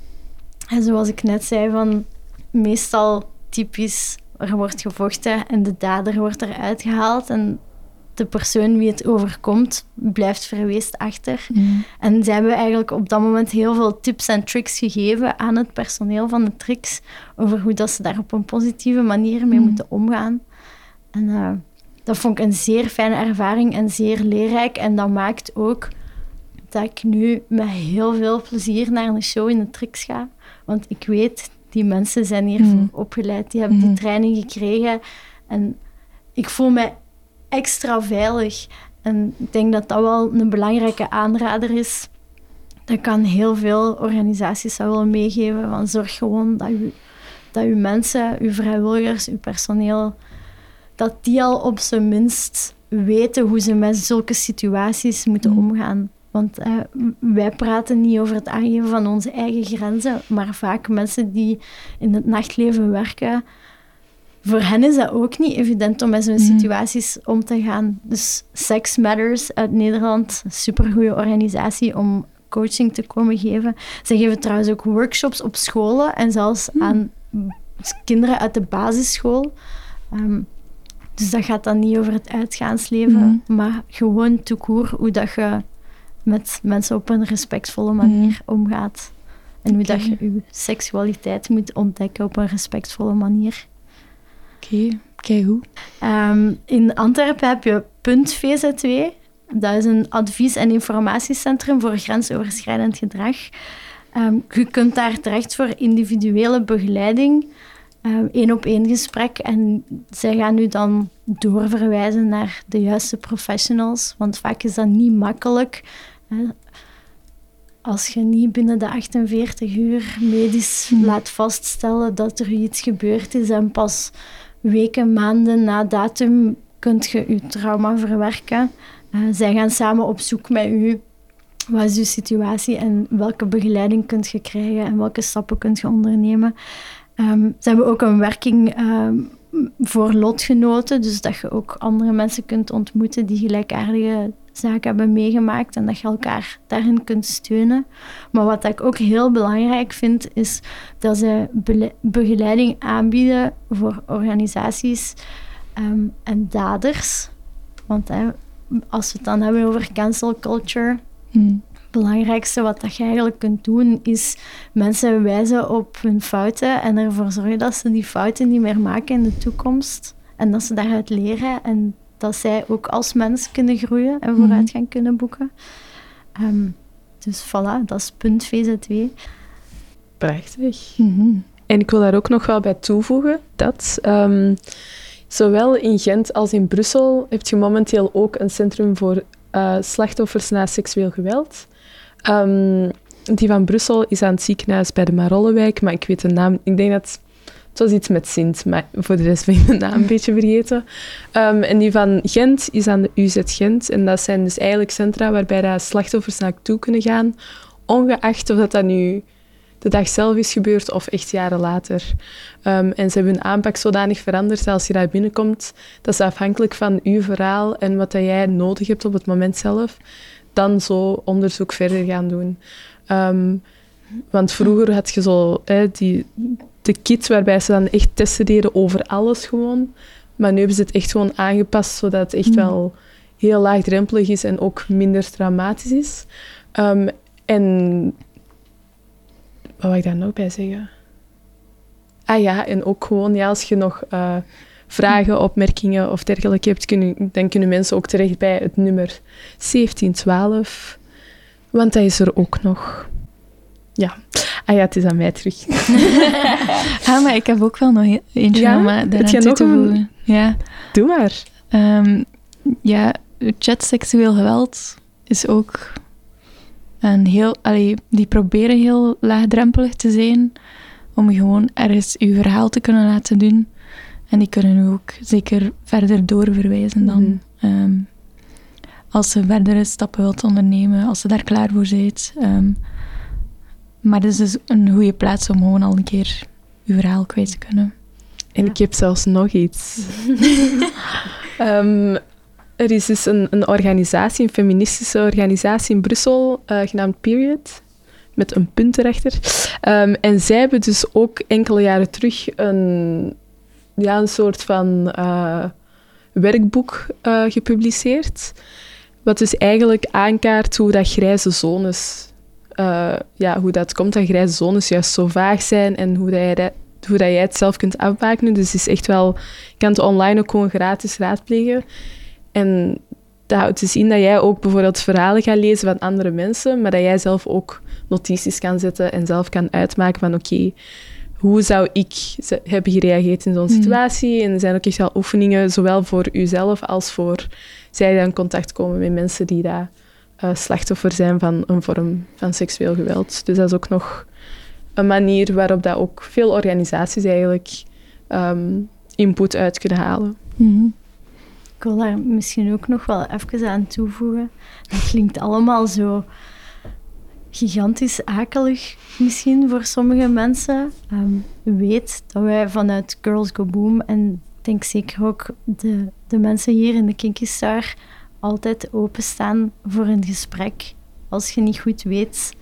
En zoals ik net zei, van meestal typisch, er wordt gevochten en de dader wordt eruit gehaald en de persoon wie het overkomt blijft verweest achter. Mm. En zij hebben eigenlijk op dat moment heel veel tips en tricks gegeven aan het personeel van de tricks over hoe dat ze daar op een positieve manier mee Mm. moeten omgaan. En eh, dat vond ik een zeer fijne ervaring en zeer leerrijk. En dat maakt ook dat ik nu met heel veel plezier naar een show in de tricks ga. Want ik weet, die mensen zijn hiervoor Mm. opgeleid, die hebben die training gekregen. En ik voel me extra veilig. En ik denk dat dat wel een belangrijke aanrader is. Dat kan heel veel organisaties zou willen meegeven. Van zorg gewoon dat je, dat uw mensen, uw vrijwilligers, uw personeel, dat die al op zijn minst weten hoe ze met zulke situaties moeten Mm. omgaan. Want eh, wij praten niet over het aangeven van onze eigen grenzen, maar vaak mensen die in het nachtleven werken, voor hen is dat ook niet evident om met zo'n Mhm. situaties om te gaan. Dus Sex Matters uit Nederland, een supergoeie organisatie om coaching te komen geven. Ze geven trouwens ook workshops op scholen en zelfs aan kinderen uit de basisschool. Ehm, dus dat gaat dan niet over het uitgaansleven, maar gewoon toekoer hoe dat je met mensen op een respectvolle manier omgaat. En hoe dat je je seksualiteit moet ontdekken op een respectvolle manier. Oké, kijk hoe. Ehm, in Antwerpen heb je Punt VZW. Dat is een advies- en informatiecentrum voor grensoverschrijdend gedrag. Ehm, je kunt daar terecht voor individuele begeleiding, één op één gesprek. En zij gaan u dan doorverwijzen naar de juiste professionals. Want vaak is dat niet makkelijk. Hè. Als je niet binnen de 48 uur medisch Hmm. laat vaststellen dat er iets gebeurd is en pas weken, maanden na datum kunt je je trauma verwerken. Eh, zij gaan samen op zoek met u. Wat is uw situatie en welke begeleiding kunt je krijgen en welke stappen kunt je ondernemen? Ehm, ze hebben ook een werking ehm, voor lotgenoten, dus dat je ook andere mensen kunt ontmoeten die gelijkaardige zaken hebben meegemaakt en dat je elkaar daarin kunt steunen. Maar wat ik ook heel belangrijk vind, is dat ze begeleiding aanbieden voor organisaties ehm, en daders. Want hè, als we het dan hebben over cancel culture, Mm. het belangrijkste wat dat je eigenlijk kunt doen, is mensen wijzen op hun fouten en ervoor zorgen dat ze die fouten niet meer maken in de toekomst. En dat ze daaruit leren en dat zij ook als mens kunnen groeien en vooruitgang kunnen boeken. Ehm, dus voilà, dat is punt VZW. Prachtig. Mhm. En ik wil daar ook nog wel bij toevoegen dat ehm, zowel in Gent als in Brussel heb je momenteel ook een centrum voor eh, slachtoffers na seksueel geweld. Ehm, die van Brussel is aan het ziekenhuis bij de Marollewijk, maar ik weet de naam. Ik denk dat het was iets met Sint, maar voor de rest ben ik de naam een beetje vergeten. Ehm, en die van Gent is aan de UZ Gent. En dat zijn dus eigenlijk centra waarbij dat slachtoffers naartoe kunnen gaan ongeacht of dat, dat nu de dag zelf is gebeurd of echt jaren later. Ehm, en ze hebben hun aanpak zodanig veranderd dat als je daar binnenkomt, dat is afhankelijk van uw verhaal en wat dat jij nodig hebt op het moment zelf, dan zo onderzoek verder gaan doen. Ehm, want vroeger had je zo hè, die, de kit waarbij ze dan echt testen deden over alles gewoon. Maar nu hebben ze het echt gewoon aangepast, zodat het echt wel heel laagdrempelig is en ook minder traumatisch is. Ehm, en wat wil ik daar nog bij zeggen? Ah ja, en ook gewoon, ja, als je nog uh, vragen, opmerkingen of dergelijke hebt, kunnen, dan kunnen mensen ook terecht bij het nummer 1712. Want dat is er ook nog. Ja. Ah ja, het is aan mij terug. ah, maar ik heb ook wel nog eentje ja? om toe te voegen. Ja. Doe maar. Um, ja, chatseksueel geweld is ook een heel... Allee, die proberen heel laagdrempelig te zijn om gewoon ergens je verhaal te kunnen laten doen. En die kunnen u ook zeker verder doorverwijzen dan. Mm -hmm. um, als ze verdere stappen wilt ondernemen, als ze daar klaar voor bent. Um, maar het is dus een goede plaats om gewoon al een keer je verhaal kwijt te kunnen. En ja. ik heb zelfs nog iets. um, er is dus een, een, organisatie, een feministische organisatie in Brussel, uh, genaamd Period, met een punt erachter. Um, en zij hebben dus ook enkele jaren terug een, ja, een soort van uh, werkboek uh, gepubliceerd, wat dus eigenlijk aankaart hoe dat grijze zones, ja, hoe dat komt dat grijze zones juist zo vaag zijn en hoe dat jij dat hoe dat jij het zelf kunt afbakenen. Dus het is echt wel... Je kan het online ook gewoon gratis raadplegen. En dat houdt dus in dat jij ook bijvoorbeeld verhalen gaat lezen van andere mensen, maar dat jij zelf ook notities kan zetten en zelf kan uitmaken van oké, okay, hoe zou ik hebben gereageerd in zo'n situatie? En er zijn ook echt wel oefeningen, zowel voor uzelf als voor zij die in contact komen met mensen die daar uh, slachtoffer zijn van een vorm van seksueel geweld. Dus dat is ook nog een manier waarop dat ook veel organisaties eigenlijk um, input uit kunnen halen. Mm-hmm. Ik wil daar misschien ook nog wel even aan toevoegen. Dat klinkt allemaal zo gigantisch akelig misschien voor sommige mensen. Um, weet dat wij vanuit Girls Go Boom en denk zeker ook de, de mensen hier in de Kinky Star altijd openstaan voor een gesprek. Als je niet goed weet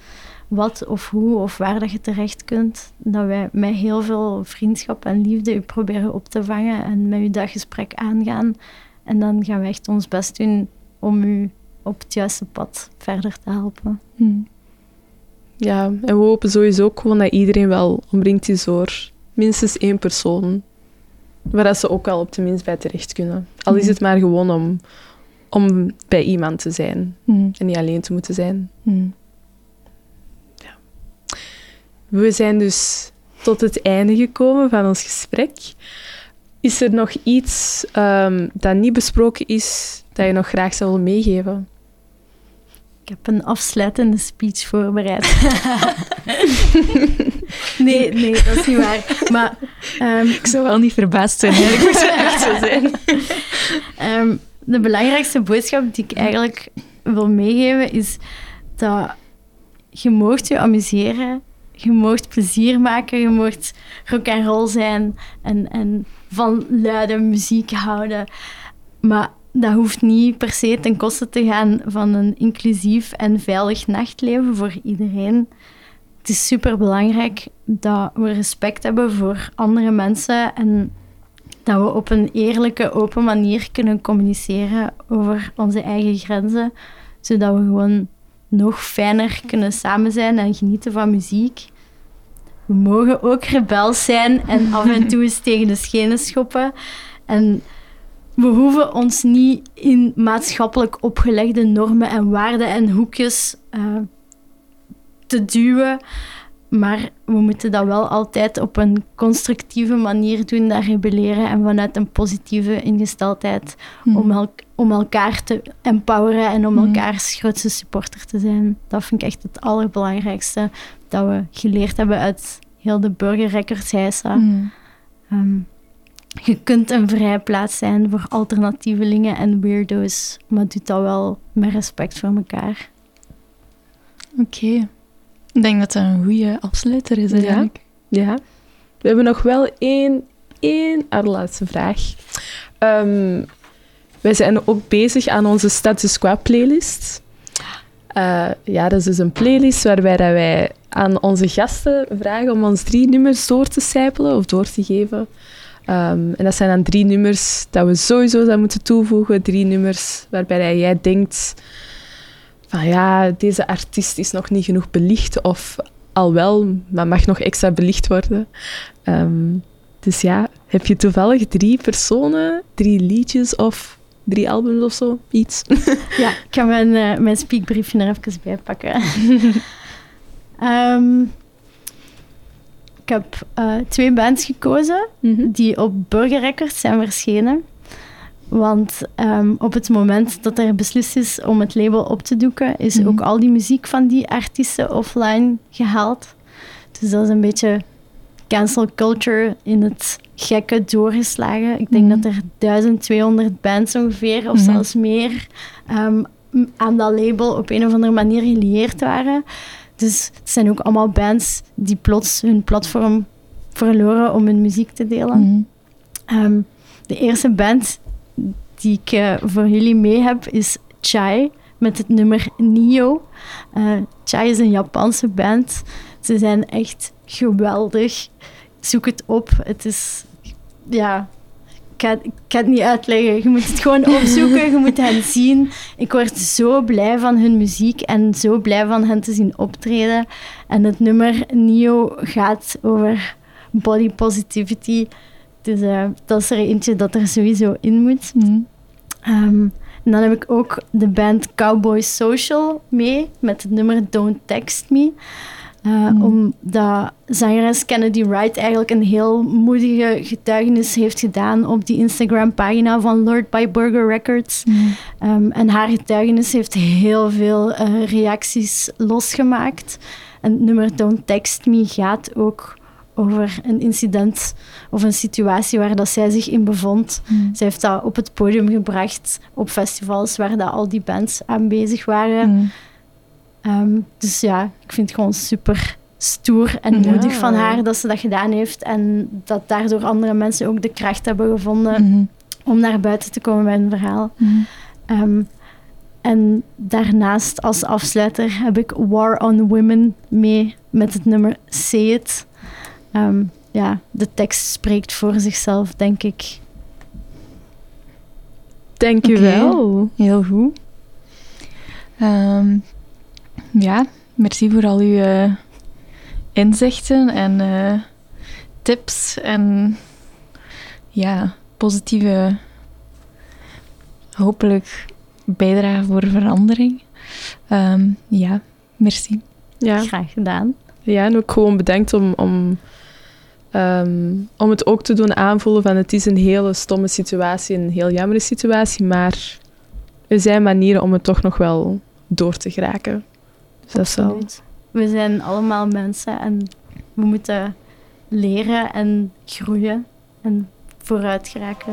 wat of hoe of waar dat je terecht kunt, dat wij met heel veel vriendschap en liefde u proberen op te vangen en met u dat gesprek aangaan. En dan gaan we echt ons best doen om u op het juiste pad verder te helpen. Hmm. Ja, en we hopen sowieso ook gewoon dat iedereen wel omringt is door minstens één persoon waar dat ze ook wel op de minst bij terecht kunnen. Al is Hmm. het maar gewoon om, om bij iemand te zijn Hmm. en niet alleen te moeten zijn. Hmm. We zijn dus tot het einde gekomen van ons gesprek. Is er nog iets um, dat niet besproken is, dat je nog graag zou willen meegeven? Ik heb een afsluitende speech voorbereid. nee, nee, dat is niet waar. Maar, um, ik zou wel niet verbaasd zijn, ik moet echt zo zijn. um, de belangrijkste boodschap die ik eigenlijk wil meegeven is dat je moogt je amuseren, je moogt plezier maken, je moogt rock en roll zijn en, en van luide muziek houden. Maar dat hoeft niet per se ten koste te gaan van een inclusief en veilig nachtleven voor iedereen. Het is super belangrijk dat we respect hebben voor andere mensen en dat we op een eerlijke, open manier kunnen communiceren over onze eigen grenzen, zodat we gewoon nog fijner kunnen samen zijn en genieten van muziek. We mogen ook rebels zijn en af en toe eens tegen de schenen schoppen. En we hoeven ons niet in maatschappelijk opgelegde normen en waarden en hoekjes uh, te duwen. Maar we moeten dat wel altijd op een constructieve manier doen, dat rebelleren en vanuit een positieve ingesteldheid mm. om, el om, elkaar te empoweren en om mm. elkaars grootste supporter te zijn. Dat vind ik echt het allerbelangrijkste dat we geleerd hebben uit heel de burgerrecords heisa. Mm. Um, je kunt een vrije plaats zijn voor alternatievelingen en weirdo's, maar doe dat wel met respect voor elkaar. Oké. Okay. Ik denk dat dat een goede afsluiter is eigenlijk. Ja. We hebben nog wel één, één allerlaatste vraag. Ehm, wij zijn ook bezig aan onze Status Quo playlist. Eh, ja, dat is dus een playlist waarbij dat wij aan onze gasten vragen om ons drie nummers door te sijpelen of door te geven. Ehm, en dat zijn dan drie nummers dat we sowieso zouden moeten toevoegen. Drie nummers waarbij jij denkt van ja, deze artiest is nog niet genoeg belicht of al wel, maar mag nog extra belicht worden. Ehm, dus ja, heb je toevallig drie personen, drie liedjes of drie albums of zo? Iets. Ja, ik ga mijn, uh, mijn speakbriefje er even bij pakken. Ehm, ik heb uh, twee bands gekozen Mhm. die op Burger Records zijn verschenen. Want ehm, op het moment dat er beslist is om het label op te doeken, is Mhm. ook al die muziek van die artiesten offline gehaald. Dus dat is een beetje cancel culture in het gekke doorgeslagen. Ik denk Mhm. dat er 1200 bands ongeveer, of Mhm. zelfs meer, ehm, aan dat label op een of andere manier gelieerd waren. Dus het zijn ook allemaal bands die plots hun platform verloren om hun muziek te delen. Ehm, de eerste band die ik eh, voor jullie mee heb is Chai met het nummer Nio. Eh, Chai is een Japanse band. Ze zijn echt geweldig. Zoek het op. Het is... Ja... Ik ga, ik ga het niet uitleggen. Je moet het gewoon opzoeken. Je moet hen zien. Ik word zo blij van hun muziek en zo blij van hen te zien optreden. En het nummer Nio gaat over body positivity. Dus eh, dat is er eentje dat er sowieso in moet. Mhm. Ehm, en dan heb ik ook de band Cowboy Social mee met het nummer Don't Text Me. Eh, Mm. Omdat zangeres Kennedy Wright eigenlijk een heel moedige getuigenis heeft gedaan op die Instagram-pagina van Lord by Burger Records. Mhm. Ehm, en haar getuigenis heeft heel veel eh, reacties losgemaakt. En het nummer Don't Text Me gaat ook over een incident of een situatie waar dat zij zich in bevond. Mhm. Zij heeft dat op het podium gebracht op festivals waar dat al die bands aanwezig waren. Mhm. Ehm, dus ja, ik vind het gewoon super stoer en Ja. moedig van haar dat ze dat gedaan heeft. En dat daardoor andere mensen ook de kracht hebben gevonden Mhm. om naar buiten te komen met een verhaal. Ehm, en daarnaast als afsluiter heb ik War on Women mee met het nummer Say It. Ehm, ja, de tekst spreekt voor zichzelf, denk ik. Dank je wel. Heel goed. Ehm, ja, merci voor al uw eh, inzichten en eh, tips en ja, positieve, hopelijk bijdrage voor verandering. Ehm, ja, merci. Ja. Graag gedaan. Ja, en ook gewoon bedankt om, om, Ehm, om het ook te doen aanvoelen van het is een hele stomme situatie, een heel jammere situatie, maar er zijn manieren om het toch nog wel door te geraken. Dus dat is wel... We zijn allemaal mensen en we moeten leren en groeien en vooruit geraken.